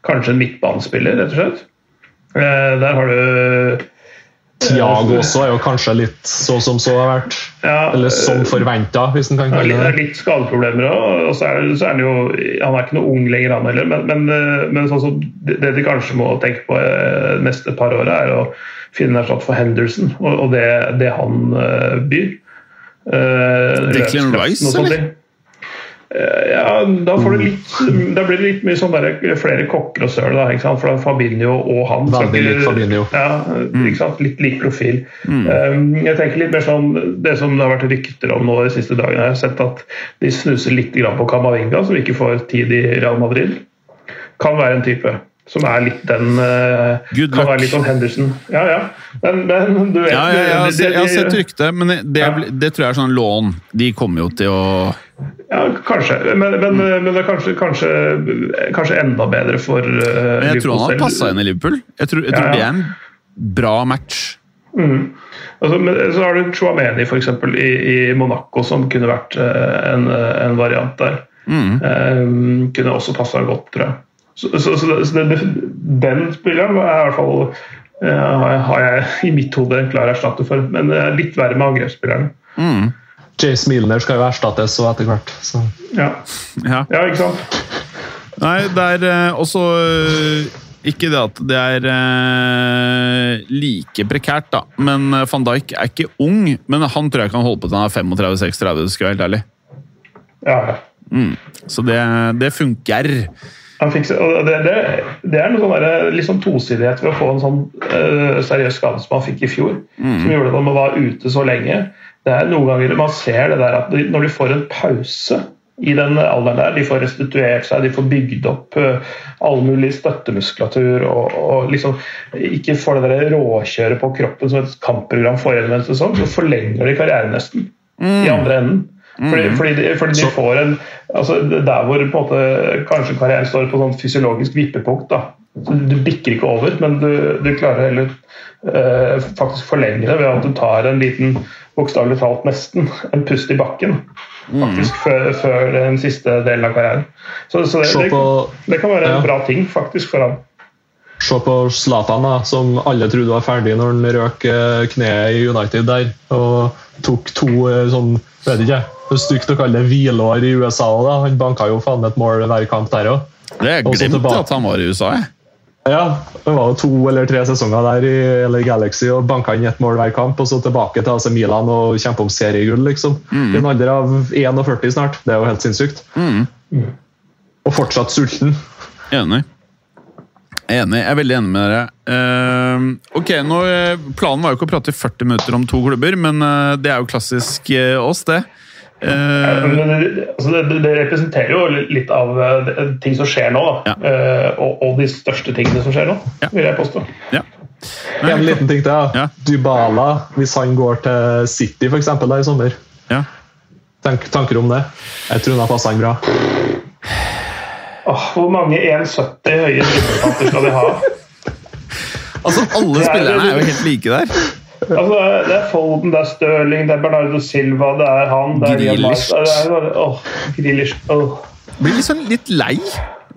kanskje en midtbanespiller, rett og slett. Eh, der har du Tiago også er jo kanskje litt så som så har vært. Ja, Eller som forventa, hvis en kan kalle det er det litt skadeproblemer òg. Og så er, så er han jo Han er ikke noe ung lenger, han heller. Men, men, eh, men sånn som det det de kanskje må tenke på eh, neste par åra, er å finne en erstatter for Henderson og, og det, det han eh, byr. Uh, Declan Rice, eller? Ja, da, får du litt, da blir det litt mye sånn der, flere kokker og søl. da? For da Fabinho og han Fabinho. Ja, Mm. Litt lik profil. Um, jeg tenker litt mer sånn Det som det har vært rykter om nå de siste dagene, jeg har sett at de snuser litt på Camavinga, som ikke får tid i Real Madrid. Kan være en type som er litt den uh, Good Kan luck. være litt sånn Henderson. Ja, ja. Men, men du vet Ja, ja, ja, har sett- jeg har sett rykte, men det, det tror jeg er sånn lån. De kommer jo til å Ja, kanskje. Men, men, men det er kanskje, kanskje, kanskje enda bedre for uh, Men jeg tror han har passa inn i Liverpool. Jeg tror, jeg tror det er en bra match. Altså, men så har du Chouameni for eksempel, i, i Monaco, som kunne vært uh, en, eh, en variant der. Eh, kunne også passa godt, tror jeg. Så, så, så, så det, den spilleren er i hvert fall uh, har jeg, i mitt hode en klar erstatter for, men det er litt verre med angrepsspillerne. Jace Milner skal jo erstattes så etter hvert. Så. Ja. Ja. ja, ikke sant? Nei, det er uh, også eh, Ikke det at det er eh, like prekært, da. Men van Dijk er ikke ung. Men han tror jeg kan holde på til han er 35-36, skal jeg være helt ærlig. Ja, Mm. Så det, det funker. Og det, det, det er noe sånn sånn tosidighet ved å få en sånn uh, seriøs skade som han fikk i fjor. Som gjorde at han var ute så lenge. Det er Noen ganger man ser det der at de, når de får en pause i den alderen der, de får restituert seg, de får bygd opp uh, all mulig støttemuskulatur og, og liksom ikke får det der råkjøret på kroppen som et kampprogram forrige en sesong, så forlenger de karrieren nesten i andre enden. Fordi, fordi, de, fordi de får en altså Der hvor måte kanskje karrieren står på sånn fysiologisk vippepunkt. da så Du bikker ikke over, men du, du klarer heller eh, faktisk forlenge det ved at du tar en liten, bokstavelig talt nesten, en pust i bakken. Faktisk før, før den siste delen av karrieren. Så, så det, på- det kan være en ja. bra ting faktisk for ham. Se på Zlatan, som alle trodde var ferdig når han røk eh, kneet i United der. Og tok to eh, sånn vet ikke, Det er stygt å kalle det hvileår i USA da. Han banka jo faen et mål hver kamp der òg. Det er glemt at han var i USA. Jeg. Ja, det var jo to eller tre sesonger der i LA Galaxy og banka inn ett mål hver kamp. Og så tilbake til AC Milan og kjempe om seriegull, liksom. I en alder av 41 snart. Det er jo helt sinnssykt. Og fortsatt sulten. Enig. Jeg er enig. Jeg er veldig enig med dere. Uh, ok, nå, eh, Planen var jo ikke å prate i 40 minutter om to klubber, men uh, det er jo klassisk uh, oss, det. Eh, Men det, altså det, det representerer jo litt av ting som skjer nå. Da. Ja. Eh, og, og de største tingene som skjer nå, Ja. vil jeg påstå. ja. Men, En liten ting til. Ja. Dybala, hvis han går til City for eksempel, da i sommer. ja. Tenk, tanker om det? Jeg tror han har passa han bra. Åh, hvor mange 1,70 høye brystkanter skal de ha? Altså, alle er- spillerne er jo helt like der. Altså, det er- Folden, det er Stirling, det er Bernardo Silva, det er han det er Grealish. Oh, Grealish. åh. Blir liksom litt lei.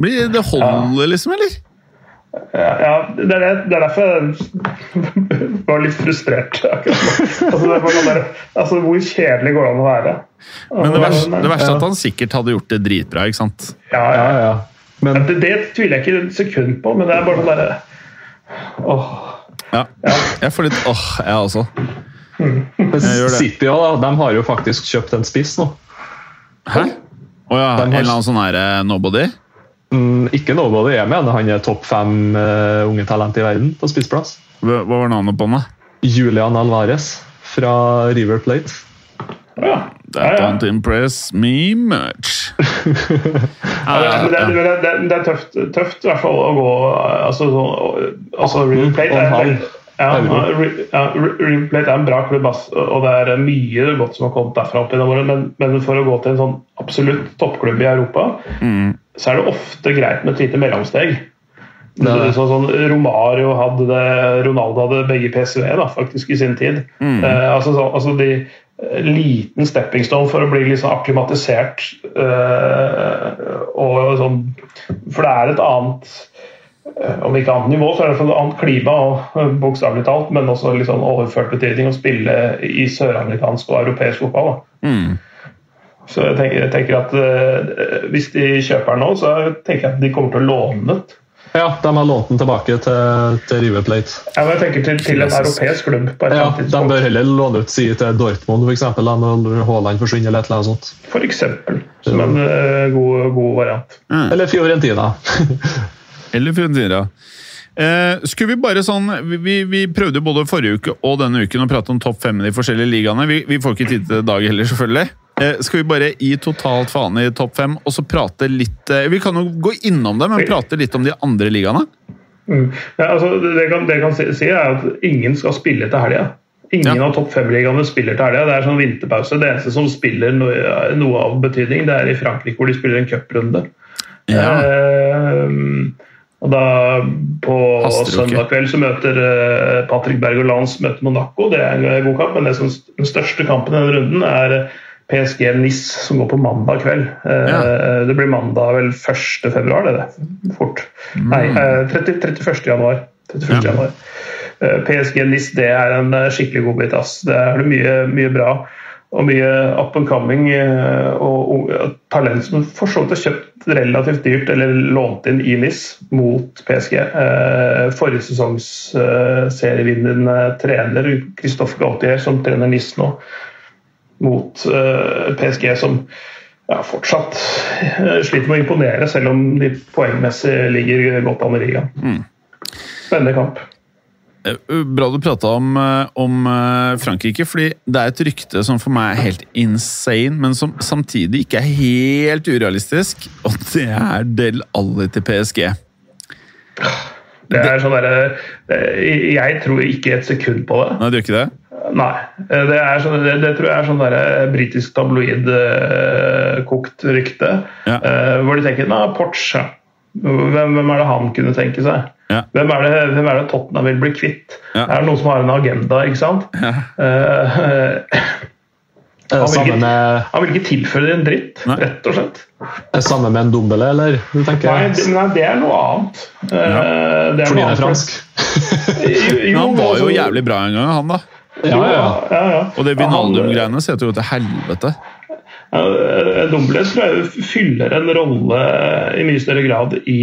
Blir det holder, liksom, eller? Ja, ja det, er, det det er derfor jeg var litt frustrert. Altså, det bare der, altså, hvor kjedelig går det an å være? Men det verste, det verste er at han sikkert hadde gjort det dritbra, ikke sant? Ja, Ja, ja. Men Det, det tviler jeg ikke et sekund på, men det er bare sånn derre Åh. Ja. Jeg får litt åh, jeg også. men gjør det. City også, da, de har jo faktisk kjøpt en spiss nå. Hæ? Å ja, en eller annen sånn her eh, nobody? Mm, ikke nobody jeg mener han er topp fem uh, unge talent i verden på spissplass. Hva var navnet på han, da? Julian Alvarez fra River Plate. Ja. That Ja, ja. don't impress me much. Ja, det, det, er- det, det er tøft, tøft i hvert fall å gå altså, så- altså River Plate er, ja, ja, River Plate er en bra klubb, og det er mye godt som har kommet derfra. opp gjennom årene, men, men for å gå til en sånn absolutt toppklubb i Europa, så er det ofte greit med et lite mellomsteg. Sånn, sånn Romario hadde det, Ronaldo hadde begge PSV da, faktisk i sin tid. Eh, altså, så, altså de eh, Liten stepping stone for å bli sånn akklimatisert. Eh, og sånn, for det er et annet eh, om ikke annet nivå, så er det et annet klima, og eh, bokstavelig talt, men også litt sånn overført betydning å spille i søramerikansk og europeisk fotball. Mm. Så jeg tenker, jeg tenker at uh, hvis de kjøper den nå, så tenker jeg at de kommer til å låne den. Ja, de har lånt den tilbake til, til River Plate. Ja, men jeg tenker til, til en europeisk klubb. på et Ja, De bør heller låne ut si til Dortmund for eksempel, når Haaland forsvinner. eller et eller annet sånt. For eksempel. Som en uh, god, god variant. Eller Fiorentina. Eller Fiorentina. Eh, skulle vi bare sånn vi, vi, vi prøvde både forrige uke og denne uken å prate om topp fem i de forskjellige ligaene. Vi, vi får ikke tid til det i dag heller, selvfølgelig. Eh, skal vi bare gi totalt faen i topp fem, og så prate litt eh, Vi kan jo gå innom det, men prate litt om de andre ligaene? Mm. Ja, altså, det jeg kan, det jeg kan si, si, er at ingen skal spille til helga. Ingen Ja. av topp fem-ligaene spiller til helga. Det er sånn vinterpause. Det eneste som spiller noe, noe av betydning, det er i Frankrike, hvor de spiller en cuprunde. Eh, og da På søndag kveld så møter eh, Patrick Berg og Lance møter Monaco. Det er en god kamp, men det som, den største kampen i denne runden er PSG Nis, som går på mandag kveld. Eh, Det blir mandag vel 1. februar, det det. Fort. Nei, eh, 30, 31. januar. 31. Mm. Ja. januar. Eh, PSG Nis det er en eh, skikkelig godbit. ass. Det er mye, mye bra og mye up and coming eh, og, og talent som for så vidt er kjøpt relativt dyrt eller lånt inn i NIS mot PSG. Eh, Forrige sesongs eh, serievinnende trener Christoffer Gautier, som trener NIS nå, mot eh, PSG, som ja, fortsatt eh, sliter med å imponere, selv om de poengmessig ligger godt an i ligaen. Spennende kamp. Eh, Bra du prata om, om Frankrike, fordi det er et rykte som for meg er helt insane, men som samtidig ikke er helt urealistisk, og det er Del Alli til PSG. Det er sånn derre Jeg tror ikke et sekund på det. Nei, du gjør ikke det? Nei. eh, Det, er sånn, det, det tror jeg er sånn der britisk tabloid-kokt rykte. Ja. eh, hvor de tenker Nei, Porsche. Hvem, hvem er det han kunne tenke seg? Ja. Hvem, er det, hvem er det Tottenham vil bli kvitt? Ja. Er det noen som har en agenda, ikke sant? Ja. Eh, Han vil ikke- med, han vil ikke tilføre det en dritt, Nei. rett og slett. er det samme med en Dombele, eller? Nei, det, nei, det er noe annet. Eh, det er Fordi han er fransk? Jo, jo, han var jo altså- jævlig bra en gang, han da. Ja, ja, ja. Og det Vinaldum-greiene ser jo til helvete. Ja, Dumbledore tror jeg fyller en rolle i mye større grad i,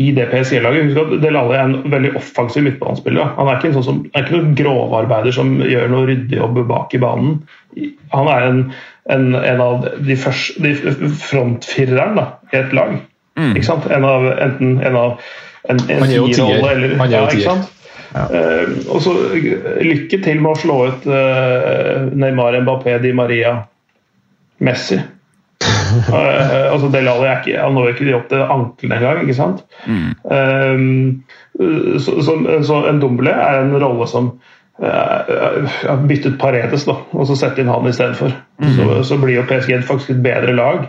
i det PSG-laget. Husk at Del Alli er en veldig offensiv midtbanespiller. Han er ikke en sånn som, er ikke noen grovarbeider som gjør noe ryddejobb bak i banen. Han er en, en, en av de, første, de frontfireren da, i et lag. Ikke sant? En av, enten en av en, en er tierrolle eller Han er jo ja, ikke tier. Eh, og så lykke til med å slå ut uh, Neymar, Mbappé, Di Maria, Messi. Uh, altså Del Alli er ikke, han når ikke opp til ankelen engang, ikke sant? Eh, så, så, så en Dombele er en rolle som uh, Bytte ut Paredes, da, og så sette inn han istedenfor. Så, så blir jo PSG faktisk et bedre lag.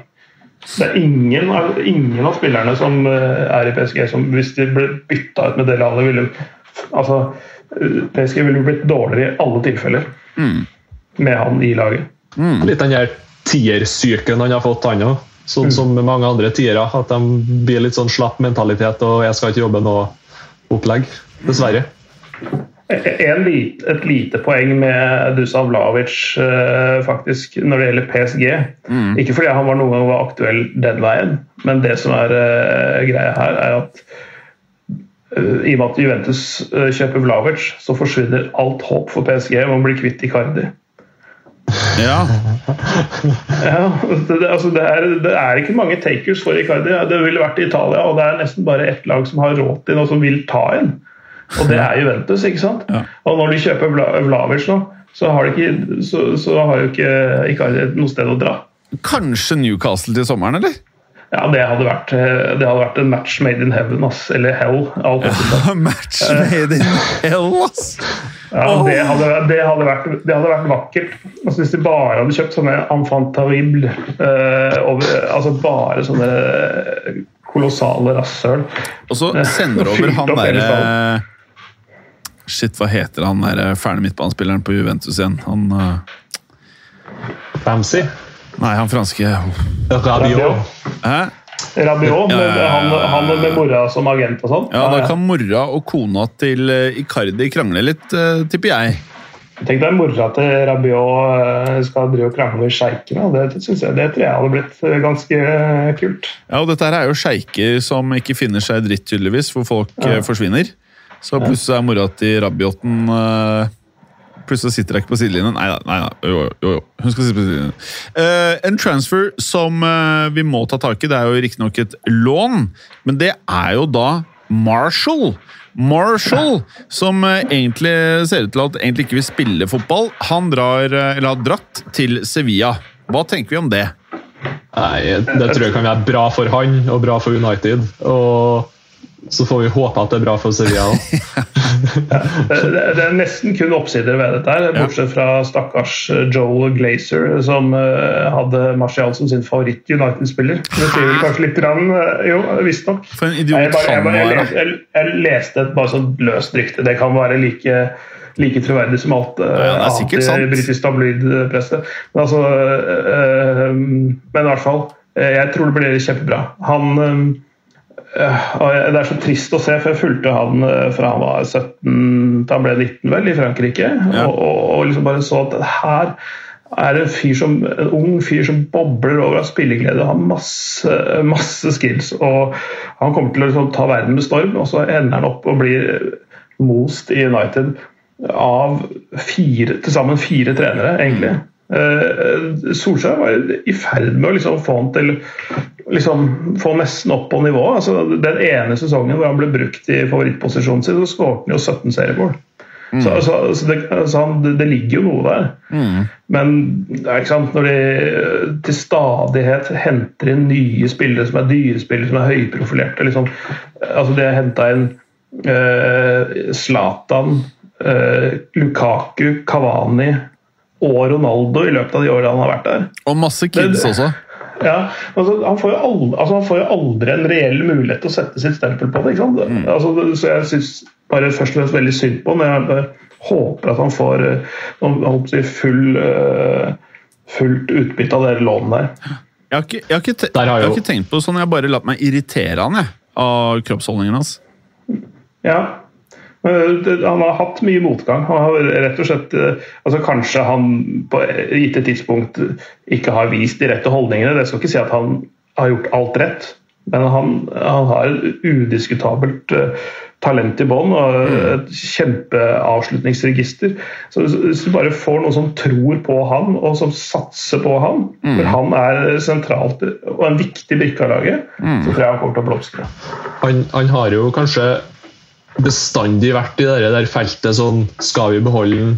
Det er ingen, ingen av spillerne som eh, er i PSG som hvis de ble bytta ut med Del Alli, ville altså, PSG ville blitt dårligere i alle tilfeller med han i laget. Litt den der tiersyken han har fått, han òg. Sånn som mange andre tiere. At de blir litt sånn slapp mentalitet og 'jeg skal ikke jobbe noe'-opplegg. Dessverre. En lit, et lite poeng med Dusan Vlavic eh, faktisk når det gjelder PSG. Ikke fordi han var noen gang var aktuell den veien, men det som er eh, greia her, er at eh, i og med at Juventus eh, kjøper Vlavic, så forsvinner alt håp for PSG om å bli kvitt Icardi. Ja, Ja, det, det- altså det, er, det er ikke mange takers for Icardi. Det ville vært i Italia, og det er nesten bare ett lag som har råd til noe som vil ta en. Og det er Juventus, ikke sant? Ja. Og når de kjøper Vla- Vlavic nå, så har, de ikke, så, så har jo ikke Icardi noe sted å dra. Kanskje Newcastle til sommeren, eller? Ja, det hadde vært, eh, det hadde vært en match made in heaven, ass. Eller hell. Alt ja. Match made in hell, ass! Ja, det, hadde, det, hadde vært, det hadde vært vakkert. Altså, hvis de bare hadde kjøpt sånne enfant terrible, eh, altså bare sånne kolossale rasshøl. Og så sender du over han derre Shit, hva heter han der fæle midtbanespilleren på Juventus igjen? Han uh... Ramsey. Nei, han franske Rabiot. Hæ? Rabiot, med, han, han med mora som agent og sånn. Ja, da kan mora og kona til eh, Icardi krangle litt, eh, tipper jeg. Tenk deg mora til Rabiot eh, skal drive og krangle med sjeikene. Det, synes jeg, det tror jeg hadde blitt ganske kult. Ja, og dette her er jo sjeiker som ikke finner seg dritt, tydeligvis, hvor folk ja. forsvinner. Så plutselig er mora til Rabioten Plutselig sitter jeg ikke på sidelinjen. Nei da. Jo, jo, jo. Hun skal sitte på sidelinjen. Uh, en transfer som uh, vi må ta tak i, det er jo riktignok et lån, men det er jo da Marshall. Marshall, som eh, egentlig ser ut til at egentlig ikke vil spille fotball, han drar, eller har dratt til Sevilla. Hva tenker vi om det? Nei, Det tror jeg kan være bra for han og bra for United. Og så får vi håpe at det er bra for Sevilla òg. Det, det, er nesten kun oppsider ved dette, her, bortsett fra stakkars eh, Joel Glazer, som eh, hadde Martial som sin favoritt-United-spiller. Det sier vel kanskje litt grann, eh, Jo, visstnok. Jeg, jeg, jeg, jeg, jeg leste et bare sånn løst rykte. Det kan være like, like troverdig som alt Ja, er sant. britisk tabloidpresse. Men altså eh, Men i hvert fall. jeg tror det blir kjempebra. Han Det er så trist å se, for jeg fulgte han eh, fra han var 17 til han ble 19 vel, i Frankrike. Ja. Og, og, og liksom bare så at her er en, fyr som, en ung fyr som bobler over av spilleglede. Har masse, masse skills. og Han kommer til å liksom ta verden med storm, og så ender han opp og blir most i United av fire, til sammen fire trenere, egentlig. Eh, Solskjær var i ferd med å liksom få han til liksom få nesten opp på nivå. Altså, den ene sesongen hvor han ble brukt i favorittposisjonen sin, så skåret han jo 17 seriemål. Så, så, så, det, så han, det, ligger jo noe der. Men det er ikke sant, når de eh, til stadighet henter inn nye spillere som er dyrespillere, som er høyprofilerte liksom, altså De har henta inn Zlatan, Zlatan, uh, Lukaku, Kavani og Ronaldo i løpet av de årene han har vært der. Og masse kids Det- også. Ja, altså, han, får jo aldri, altså, han får jo aldri en reell mulighet til å sette sitt stempel på det. ikke sant? Altså, så jeg syns bare først og fremst veldig synd på ham. Jeg håper at han får eh, si, full, eh, fullt utbytte av det lånet der. Jeg har ikke, jeg har ikke, Der har jeg har ikke tenkt på sånn, jeg har bare latt meg irritere han, jeg. Av kroppsholdningen hans. Ja. Det- Han har hatt mye motgang. Han har rett og slett eh, altså Kanskje han på et gitte tidspunkt ikke har vist de rette holdningene. Det skal ikke si at han har gjort alt rett, men han, han har et udiskutabelt eh, talent i bånn og et kjempeavslutningsregister. Så Hvis du bare får noen som tror på han, og som satser på han, for han er sentralt og en viktig brikke av laget, så tror jeg han kommer til å blomstre. Han, han har jo kanskje bestandig vært i det der feltet sånn Skal vi beholde den?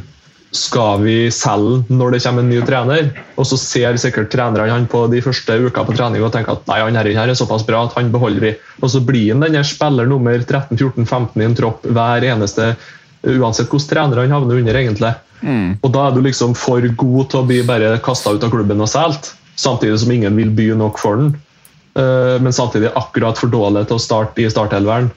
Skal vi selge den når det kommer en ny trener? Og så ser sikkert trenerne han på de første uka på trening og tenker at nei, han her, her er såpass bra at han beholder vi. Og så blir han denne spiller nummer 13-14-15 i en tropp hver eneste Uansett hvordan trener han havner under, egentlig. Og da er du liksom for god til å bli bare kasta ut av klubben og solgt, samtidig som ingen vil by nok for den. Eh, men samtidig akkurat for dårlig til å starte i startelveren.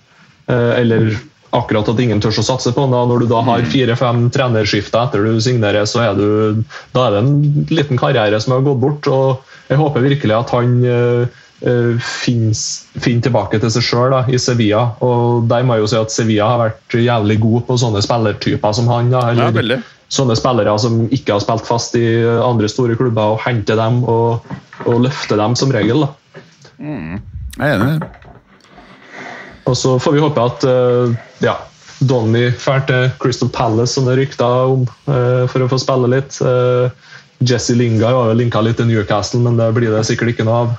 Eh, eller akkurat at ingen tør å satse på ham. Når du da har fire-fem trenerskifter etter du signerer, så er, du, da er det en liten karriere som har gått bort. og Jeg håper virkelig at han eh, eh, finner tilbake til seg sjøl i Sevilla. og Der må jeg jo si at Sevilla har vært jævlig god på sånne spillertyper som han. da, Ja, eller veldig. sånne spillere som ikke har spilt fast i andre store klubber, og henter dem og, og løfter dem som regel. da. Jeg er enig. Og så får vi håpe at eh, ja, Donny drar til Crystal Palace, som det er rykter om, eh, for å få spille litt. Uh, Jesse Lingard var jo linka litt til Newcastle, men det blir det sikkert ikke noe av.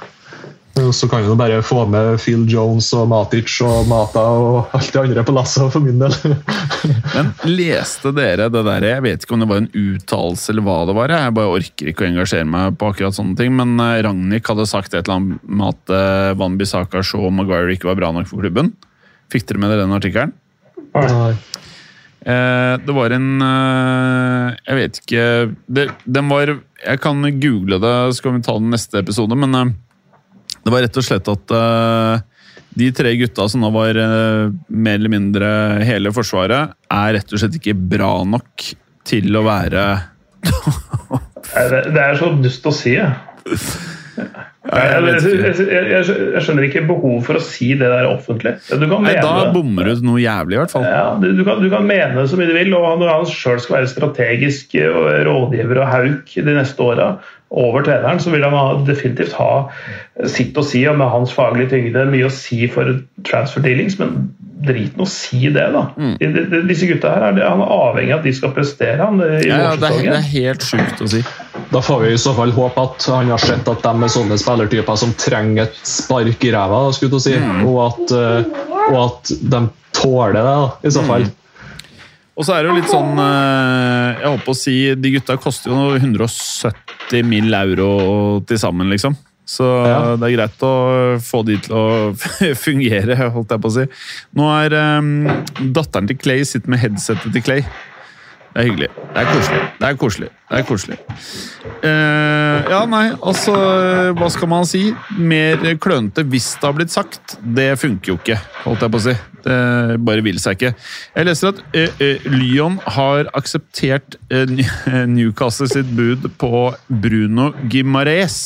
Så kan vi bare få med Phil Jones og Matic og Mata og alt det andre på lasset for min del. Men leste dere det der? Jeg vet ikke om det var en uttalelse eller hva det var. Jeg bare orker ikke å engasjere meg på akkurat sånne ting. Men eh, Ragnhild hadde sagt et eller annet med at eh, Van Bissaka, og Maguire ikke var bra nok for klubben. Fikk dere med dere den artikkelen? Nei. Eh, det var en Jeg vet ikke det, Den var Jeg kan google det, så kan vi ta den neste episode, men det var rett og slett at eh, De tre gutta som nå var eh, mer eller mindre hele Forsvaret, er rett og slett ikke bra nok til å være Det, er så dust å si. jeg. jeg skjønner ikke behov for å si det der offentlig. Du kan Nei, Da bommer du noe jævlig, i hvert fall. Ja, du, du, kan, du kan mene det så mye du vil, og når han sjøl skal være strategisk eh, rådgiver og hauk de neste åra over treneren, så vil han definitivt ha sitt å si, og med hans faglige tyngde mye å si for transfer dealings, men drit nå å si det, da. Mm. De, de, disse gutta her, er, han er avhengig av at de skal prestere han, i Ja, ja, det, er, det er helt sjukt å si. Da får vi i så fall håpe at han har sett at de er sånne spillertyper som trenger et spark i ræva, skulle du si. og, at, eh, og at de tåler det, da, i så fall. Og så er det jo litt sånn eh, Jeg holdt på å si De gutta koster jo 170 mill. euro til sammen, liksom. Så Ja. det er greit å få de til å fungere, holdt jeg på å si. Nå er um, datteren til Clay sitter med headsetet til Clay. Det er hyggelig. Det er koselig. Det er koselig. Det er koselig. Eh, ja, nei, altså Hva skal man si? Mer klønete hvis det har blitt sagt. Det funker jo ikke, holdt jeg på å si. Det bare vil seg ikke. Jeg leser at eh, eh, Lyon har akseptert eh, Newcastle sitt bud på Bruno Gimarez.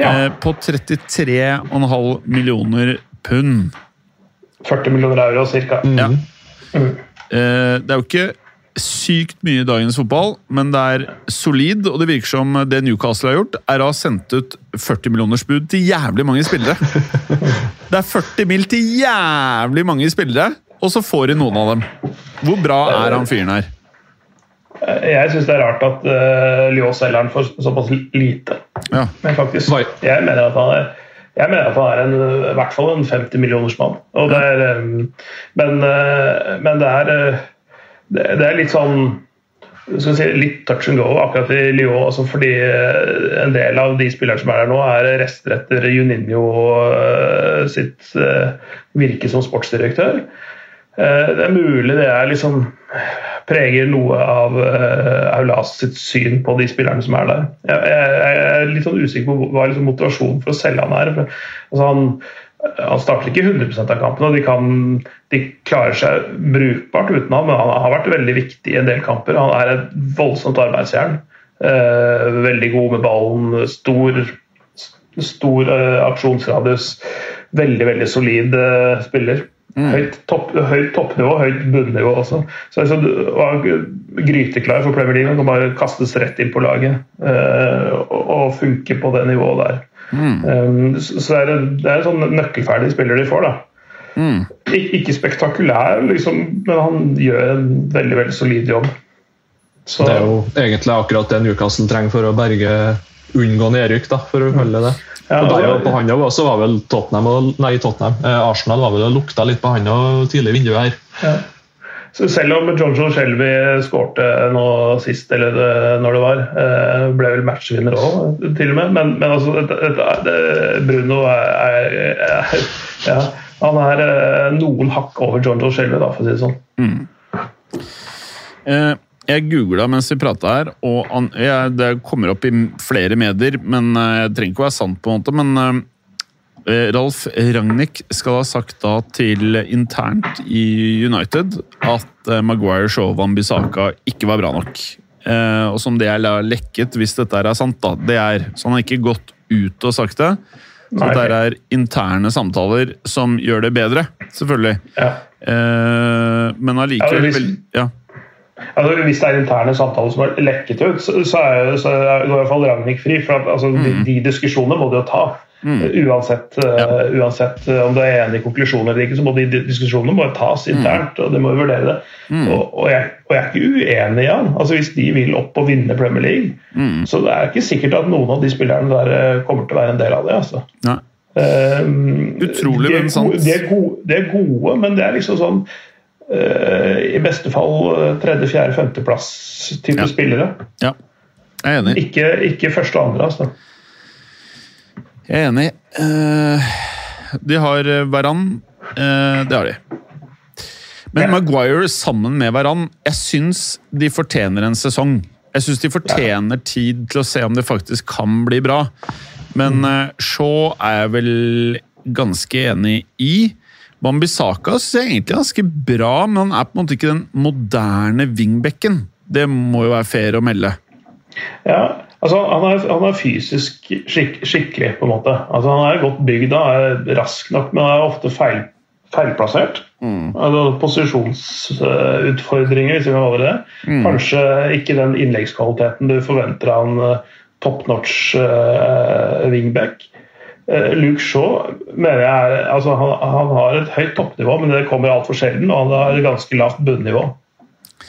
Ja, eh, på 33,5 millioner pund. 40 millioner euro ca. Ja. Eh, det er jo ikke sykt mye i dagens fotball, men det er solid, og det virker som det Newcastle har gjort, er å ha sendt ut 40 millioners bud til jævlig mange spillere. Det er 40 mil til jævlig mange spillere, og så får de noen av dem. Hvor bra er han fyren her? Jeg syns det er rart at uh, Lyon selger han for såpass lite. Ja. Men faktisk, jeg mener at han er jeg mener at han er en, i hvert fall en 50 millioners mann. Og det er, um, men, uh, men det er det, det er litt sånn skal si, litt touch and go akkurat i Lyon. Altså fordi uh, en del av de spillerne som er der nå, er rester etter Juninho uh, sitt uh, virke som sportsdirektør. Det er mulig det er liksom preger noe av Aulas sitt syn på de spillerne som er der. Jeg, er litt sånn usikker på hva er liksom motivasjonen for å selge han. For, altså han, han starter ikke 100% av kampene, og de, kan, de klarer seg brukbart uten ham. men han har vært veldig viktig i en del kamper. Han er et voldsomt arbeidsjern. Eh, veldig god med ballen, stor, stor eh, aksjonsradius. Veldig, veldig solid eh, spiller. Høyt, topp, høyt toppnivå, høyt bunnivå også. Så du var gryteklar for Premier League. Han kan bare kastes rett inn på laget eh, og, og funke på det nivået der. Um, så det er det, det er en sånn nøkkelferdig spiller de får, da. Ik ikke spektakulær, liksom, men han gjør en veldig veldig solid jobb. Så, Det er jo egentlig akkurat det Newcastle trenger for å berge unngå nedrykk, da, for å holde det. Ja, og der, på han også var vel Tottenham, og, nei, Tottenham eh, Arsenal var vel og lukta litt på han tidlig i vinduet her. ja. Så selv om John Joe Shelby skårte nå sist, eller det, når det var, eh, ble vel matchvinner òg, til og med, men, men altså det, det, det, Bruno er, er, ja, Han er eh, noen hakk over John Joe Shelby, da, for å si det sånn. Eh, jeg googla mens vi prata her, og det kommer opp i flere medier, men eh, jeg trenger ikke å være sant, på en måte. Men eh, Ralf Ragnhild skal ha sagt da til internt i United at eh, Maguire, Shaw og Bisaka ikke var bra nok. Eh, og som det er lekket, hvis dette er sant, da, det er Så han har ikke gått ut og sagt det. Så Nei, dette er interne samtaler som gjør det bedre, selvfølgelig. Ja. Eh, men Ja, allikevel hvis- ja. Altså, hvis det er interne samtaler som har lekket ut, så, så, er, så er, i hvert fall Ragnhild fri. For at, altså, de, de diskusjonene må du jo ta. Uansett, uh, uansett eh, om du er enig i konklusjonen eller ikke, så må de diskusjonene bare tas internt. og de må vurdere det. Og, og, jeg, og jeg er ikke uenig i han. Altså, hvis de vil opp og vinne Premier League, så det er ikke sikkert at noen av de spillerne der eh, kommer til å være en del av det. altså. Nei. Um, Utrolig, de er men sant. De, er gode, de er gode, men det er liksom sånn uh, I beste fall eh, tredje, fjerde, femteplass-type Ja. spillere. Ja, jeg er enig. Ikke, ikke første og andre. altså. Jeg er enig. Eh, de har eh, Varan. Eh, det har de. Men Maguire sammen med Varan, jeg syns de fortjener en sesong. Jeg syns de fortjener tid til å se om det faktisk kan bli bra. Men Shaw er jeg vel ganske enig i. Bambisaka ser egentlig ganske bra, men han er på en måte ikke den moderne wingbacken. Det må jo være fair å melde. Ja, altså Han er, han er fysisk skik skikkelig, på en måte. Altså Han er godt bygd og er rask nok, men er ofte feil, feilplassert. Altså Posisjonsutfordringer, hvis vi kan kalle det det. Kanskje ikke den innleggskvaliteten du forventer av en eh, top notch uh, wingback. Uh, Luke Shaw mener jeg er, altså han, han har et høyt toppnivå, men det kommer altfor sjelden. Og han har et ganske lavt bunnivå.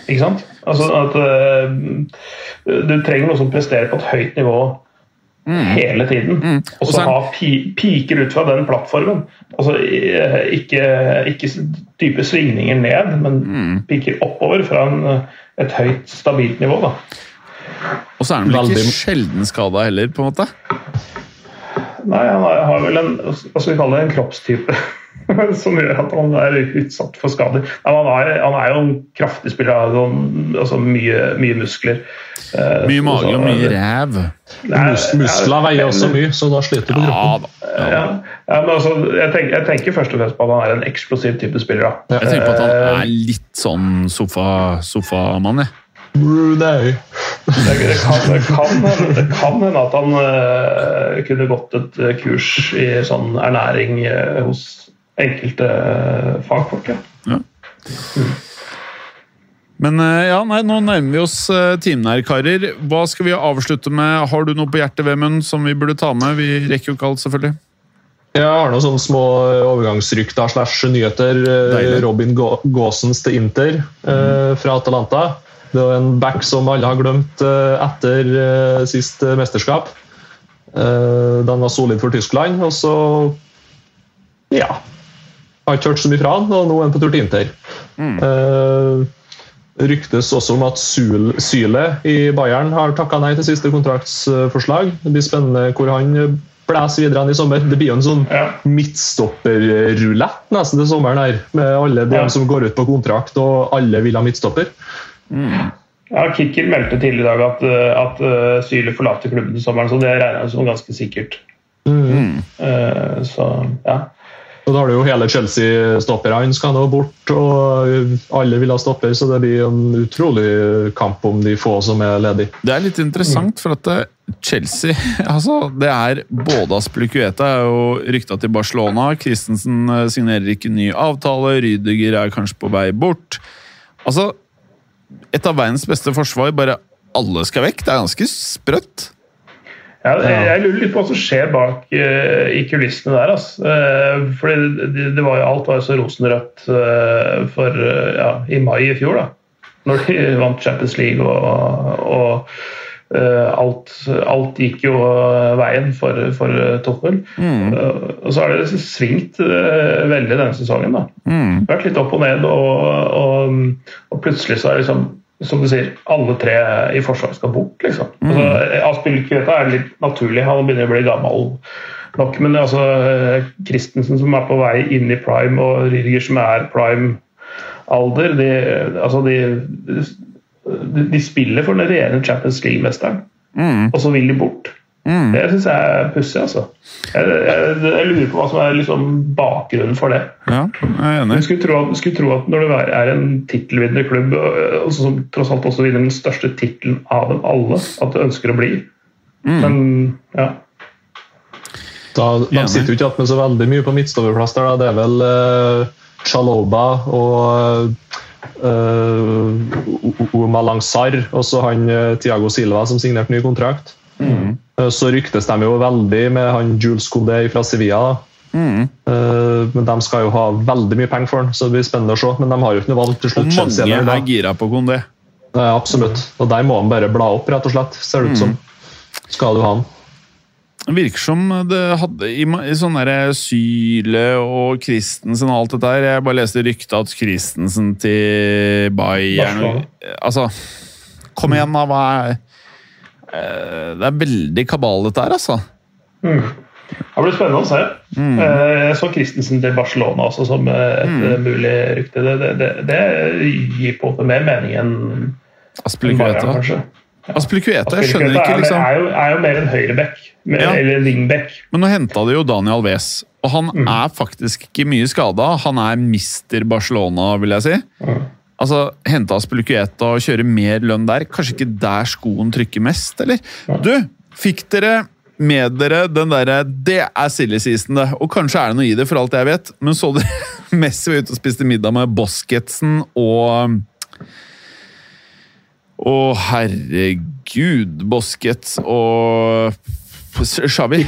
Ikke sant? Altså at uh, Du trenger noe som presterer på et høyt nivå hele tiden. Og Og så ha pi, piker ut fra den plattformen. Altså eh, ikke, ikke dype svingninger ned, men piker oppover fra en, et høyt, stabilt nivå. da. Og så er han vel ikke Veldig- sjelden skada heller, på en måte. Nei, han har, har vel en hva skal vi kalle det, en kroppstype som gjør at han er utsatt for skader. Nei, han, er, han er jo en kraftig spiller, altså, mye, mye muskler. Eh, Mye mage og mye ræv. Mus muskler veier også mye, så da sliter du med Ja kroppen. Ja, ja, men altså, jeg, tenker, jeg tenker først og fremst på at han er en eksplosiv type spiller. da. Jeg tenker på at Eh, han er litt sånn sofa- sofamann, jeg. Brunei. Det, det, kan, det, kan, hende- det kan hende at han uh, kunne gått et eh, kurs i sånn ernæring uh, hos enkelte uh, fagfolk. Ja. Men eh, ja, nei, nå nærmer vi oss uh, timen her, karer. Hva skal vi avslutte med? Har du noe på hjertet, Vemund, som vi burde ta med? Vi rekker jo ikke alt, selvfølgelig. Jeg har noen sånne små overgangsrykter slash nyheter. Eh, Deilig. Robin Gaasens til Inter eh, fra Atalanta. Det var en back som alle har glemt eh, etter eh, sist eh, mesterskap. Eh, den var solid for Tyskland, og så Ja. Har ikke hørt så mye fra han, og nå er han på tur til Inter. Eh, ryktes også om at Syle i Bayern har takka nei til siste kontraktsforslag. Det blir spennende hvor han blæser videre han i sommer. Det blir jo en sånn Ja. midtstopperrulett nesten til sommeren her, med alle de Ja. som går ut på kontrakt, og alle vil ha midtstopper. Ja, Kikkel meldte tidligere i dag at, eh, at uh, Syle forlater klubben til sommeren, så det regner jeg som ganske sikkert. Eh, så ja. Og da har du jo hele Chelsea-stopperne skal nå bort, og alle vil ha stopper, så det blir en utrolig kamp om de få som er ledige. Det er litt interessant, for at eh, Chelsea altså, det er Både Aspilicueta er jo rykta til Barcelona, Christensen eh, signerer ikke ny avtale, Rydiger er kanskje på vei bort. Altså, et av verdens beste forsvar, bare alle skal vekk. Det er ganske sprøtt. Ja, jeg, lurer litt på hva som skjer bak uh, i kulissene der. Altså. Uh, fordi det, det var jo, alt var så rosenrødt uh, for, ja, i mai i fjor, da. Når de vant Champions League og, og alt, alt gikk jo veien for, for eh, Mm. Og så har det liksom svingt veldig denne sesongen. da. Vært litt opp og ned, og, og, og plutselig så er det liksom som du sier, alle tre i forsvaret skal bort. liksom. Altså, Aspilkveta er litt naturlig, han begynner å bli gammel nok. Men altså, Christensen som er på vei inn i prime, og Rydiger som er prime alder, de, altså de, de, de spiller for den regjerende Champions League-mesteren, og så vil de bort. Det syns jeg er pussig, altså. Jeg, jeg, jeg lurer på hva som er liksom bakgrunnen for det. Ja, jeg er enig. Jeg skulle tro, at, skulle tro at når du er en tittelvinnende klubb, som tross alt også vinner den største tittelen av dem alle, at du ønsker å bli. Men ja. Da, de Enig. sitter jo ikke igjen med så veldig mye på midtstoverplass der. Da. Det er vel uh, Chaloba og uh, Omalang Sarr og så han eh, Thiago Silva som signerte ny kontrakt. Eh, så ryktes de jo veldig med han Jules Condé fra Sevilla. da. Eh, men de skal jo ha veldig mye penger for han, så det blir spennende å se. Men de har jo ikke noe valg til slutt. Chelsea mange er gira på Kondé. Ja, absolutt. Og der må han bare bla opp, rett og slett. Ser det ut som. Skal du ha han. Det virker som det hadde i, i sånn derre Syle og Christensen og alt dette her Jeg bare leste ryktet at Christensen til Bayern. Altså, kom igjen, da. Hva er Eh, Det er veldig kabal, dette her, altså. Det blir spennende å se. Mm. Jeg så Christensen til Barcelona også som eh, et mm. mulig rykte. Det, det, det, gir på en måte mer mening enn Aspilicueta. kanskje. Aspilicueta, jeg skjønner ikke liksom er, jo, er jo mer en høyreback, Ja. eller wingback. Men nå henta de jo Daniel Alves, og han Mm. er faktisk ikke mye skada. Han er mister Barcelona, vil jeg si. Altså, Hente Aspilicueta og kjøre mer lønn der. Kanskje ikke der skoen trykker mest, eller? Du, fikk dere med dere den derre Det er silly season, det. Og kanskje er det noe i det, for alt jeg vet. Men så dere Messi var ute og spiste middag med Bosketsen og Å, herregud. Boskets og Xavi.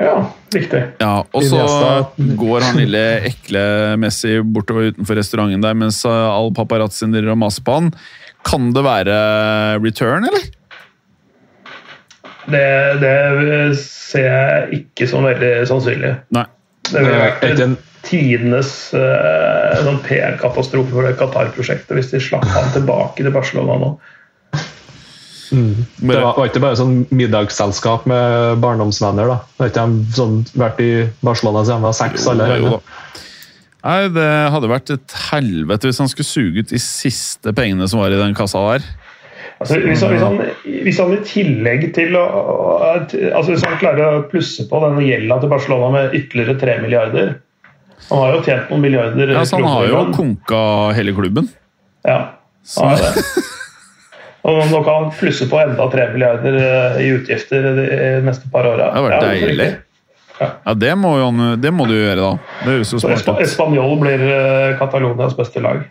Ja, riktig. Ja, og så går han lille ekle Messi bortover utenfor restauranten der mens all paparazzien driver og maser på han. Kan det være return, eller? Det, det ser jeg ikke som veldig sannsynlig. Nei. Det ville vært en- tidenes uh, sånn PR-katastrofe for det Qatar-prosjektet hvis de slapp han tilbake til Barcelona nå. Det var, var ikke bare sånn middagsselskap med barndomsvenner. da. Det har ikke de sånn, vært i Barcelona siden de var seks alle? Jo, jo eller? da. Nei, Det hadde vært et helvete hvis han skulle suge ut de siste pengene som var i den kassa der. Altså, hvis, han, hvis, han, hvis han i tillegg til å altså Hvis han klarer å plusse på denne gjelda til Barcelona med ytterligere tre milliarder Han har jo tjent noen milliarder Ja, så Han har jo konka hele klubben. Ja, Så, han har det. Og nå kan han plusse på enda 3 milliarder eh, i utgifter de neste par åra. Det har vært deilig. ja, det må, jo det må du gjøre, da. Det høres jo smart ut. Espanol blir eh, Catalonias beste lag.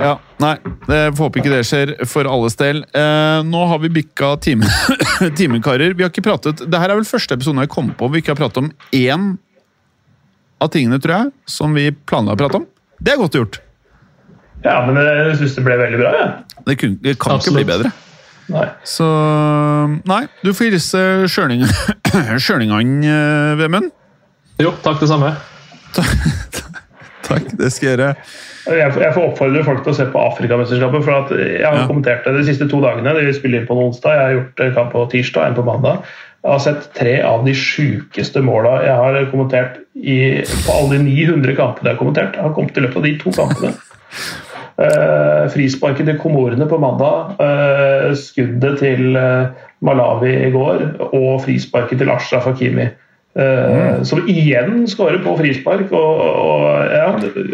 Ja, nei, det får håpe ikke det skjer for alles del. Eh, nå har vi bikka time, karer. Vi har ikke pratet Det her er vel første episode jeg kom på vi ikke har pratet om én av tingene, tror jeg, som vi planla å prate om. Det er godt gjort. Ja, men jeg syns det ble veldig bra. Ja. Det, kunne, det kan Absolutt. ikke bli bedre. Nei. Så Nei, du får hilse Sjøling- sjølingene, eh, Vemund. Jo, takk det samme. Takk, det skal jeg gjøre. Jeg, jeg får oppfordre folk til å se på Afrikamesterskapet. for at Jeg har Ja. kommentert det de siste to dagene. De spiller inn på en onsdag. Jeg har gjort en kamp på tirsdag, en på mandag. Jeg har sett tre av de sjukeste måla jeg har kommentert i, på alle de 900 kampene jeg har kommentert. Jeg har kommet i løpet av de to kampene. Eh, frisparket til Komorene på mandag, eh, skuddet til eh, Malawi i går og frisparket til Ashraf Hakimi. Eh, Som igjen skårer på frispark. Og, og ja,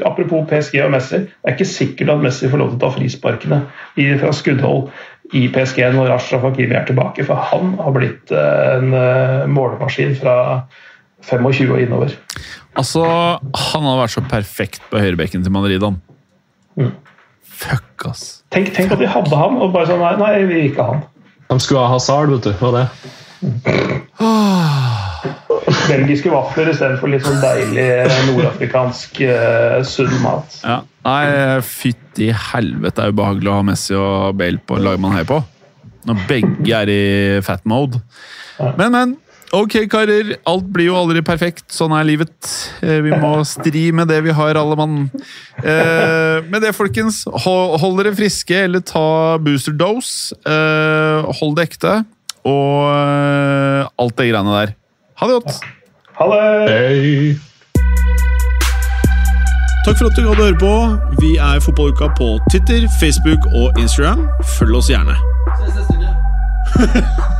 Apropos PSG og Messi. Det er ikke sikkert at Messi får lov til å ta frisparkene i, fra skuddhold i PSG når Ashraf Hakimi er tilbake, for han har blitt en målemaskin fra 25 og innover. Altså, han har vært så perfekt på høyrebekken til Madrid, han. Mm. Fuck, ass. Tenk, tenk at de hadde han, og bare sånn Nei, nei vi vil ikke ha han. De skulle ha hasard, vet du. Hva det? Belgiske vafler istedenfor litt sånn deilig nordafrikansk uh, sunn mat. Ja. Nei, fytti helvete, det er ubehagelig å ha Messi og Bale på lag man heier på. Når begge er i fat mode. Men, men. Ok, karer. Alt blir jo aldri perfekt. Sånn er livet. Eh, Vi må stri med det vi har, alle mann. Eh, med det, folkens, hold, dere friske, eller ta booster dose. Eh, hold det ekte. Og eh, alt det greiene der. Ha det godt! Ha det! Hei! Takk for at du hadde høre på. Vi er Fotballuka på Twitter, Facebook og Instagram. Følg oss gjerne.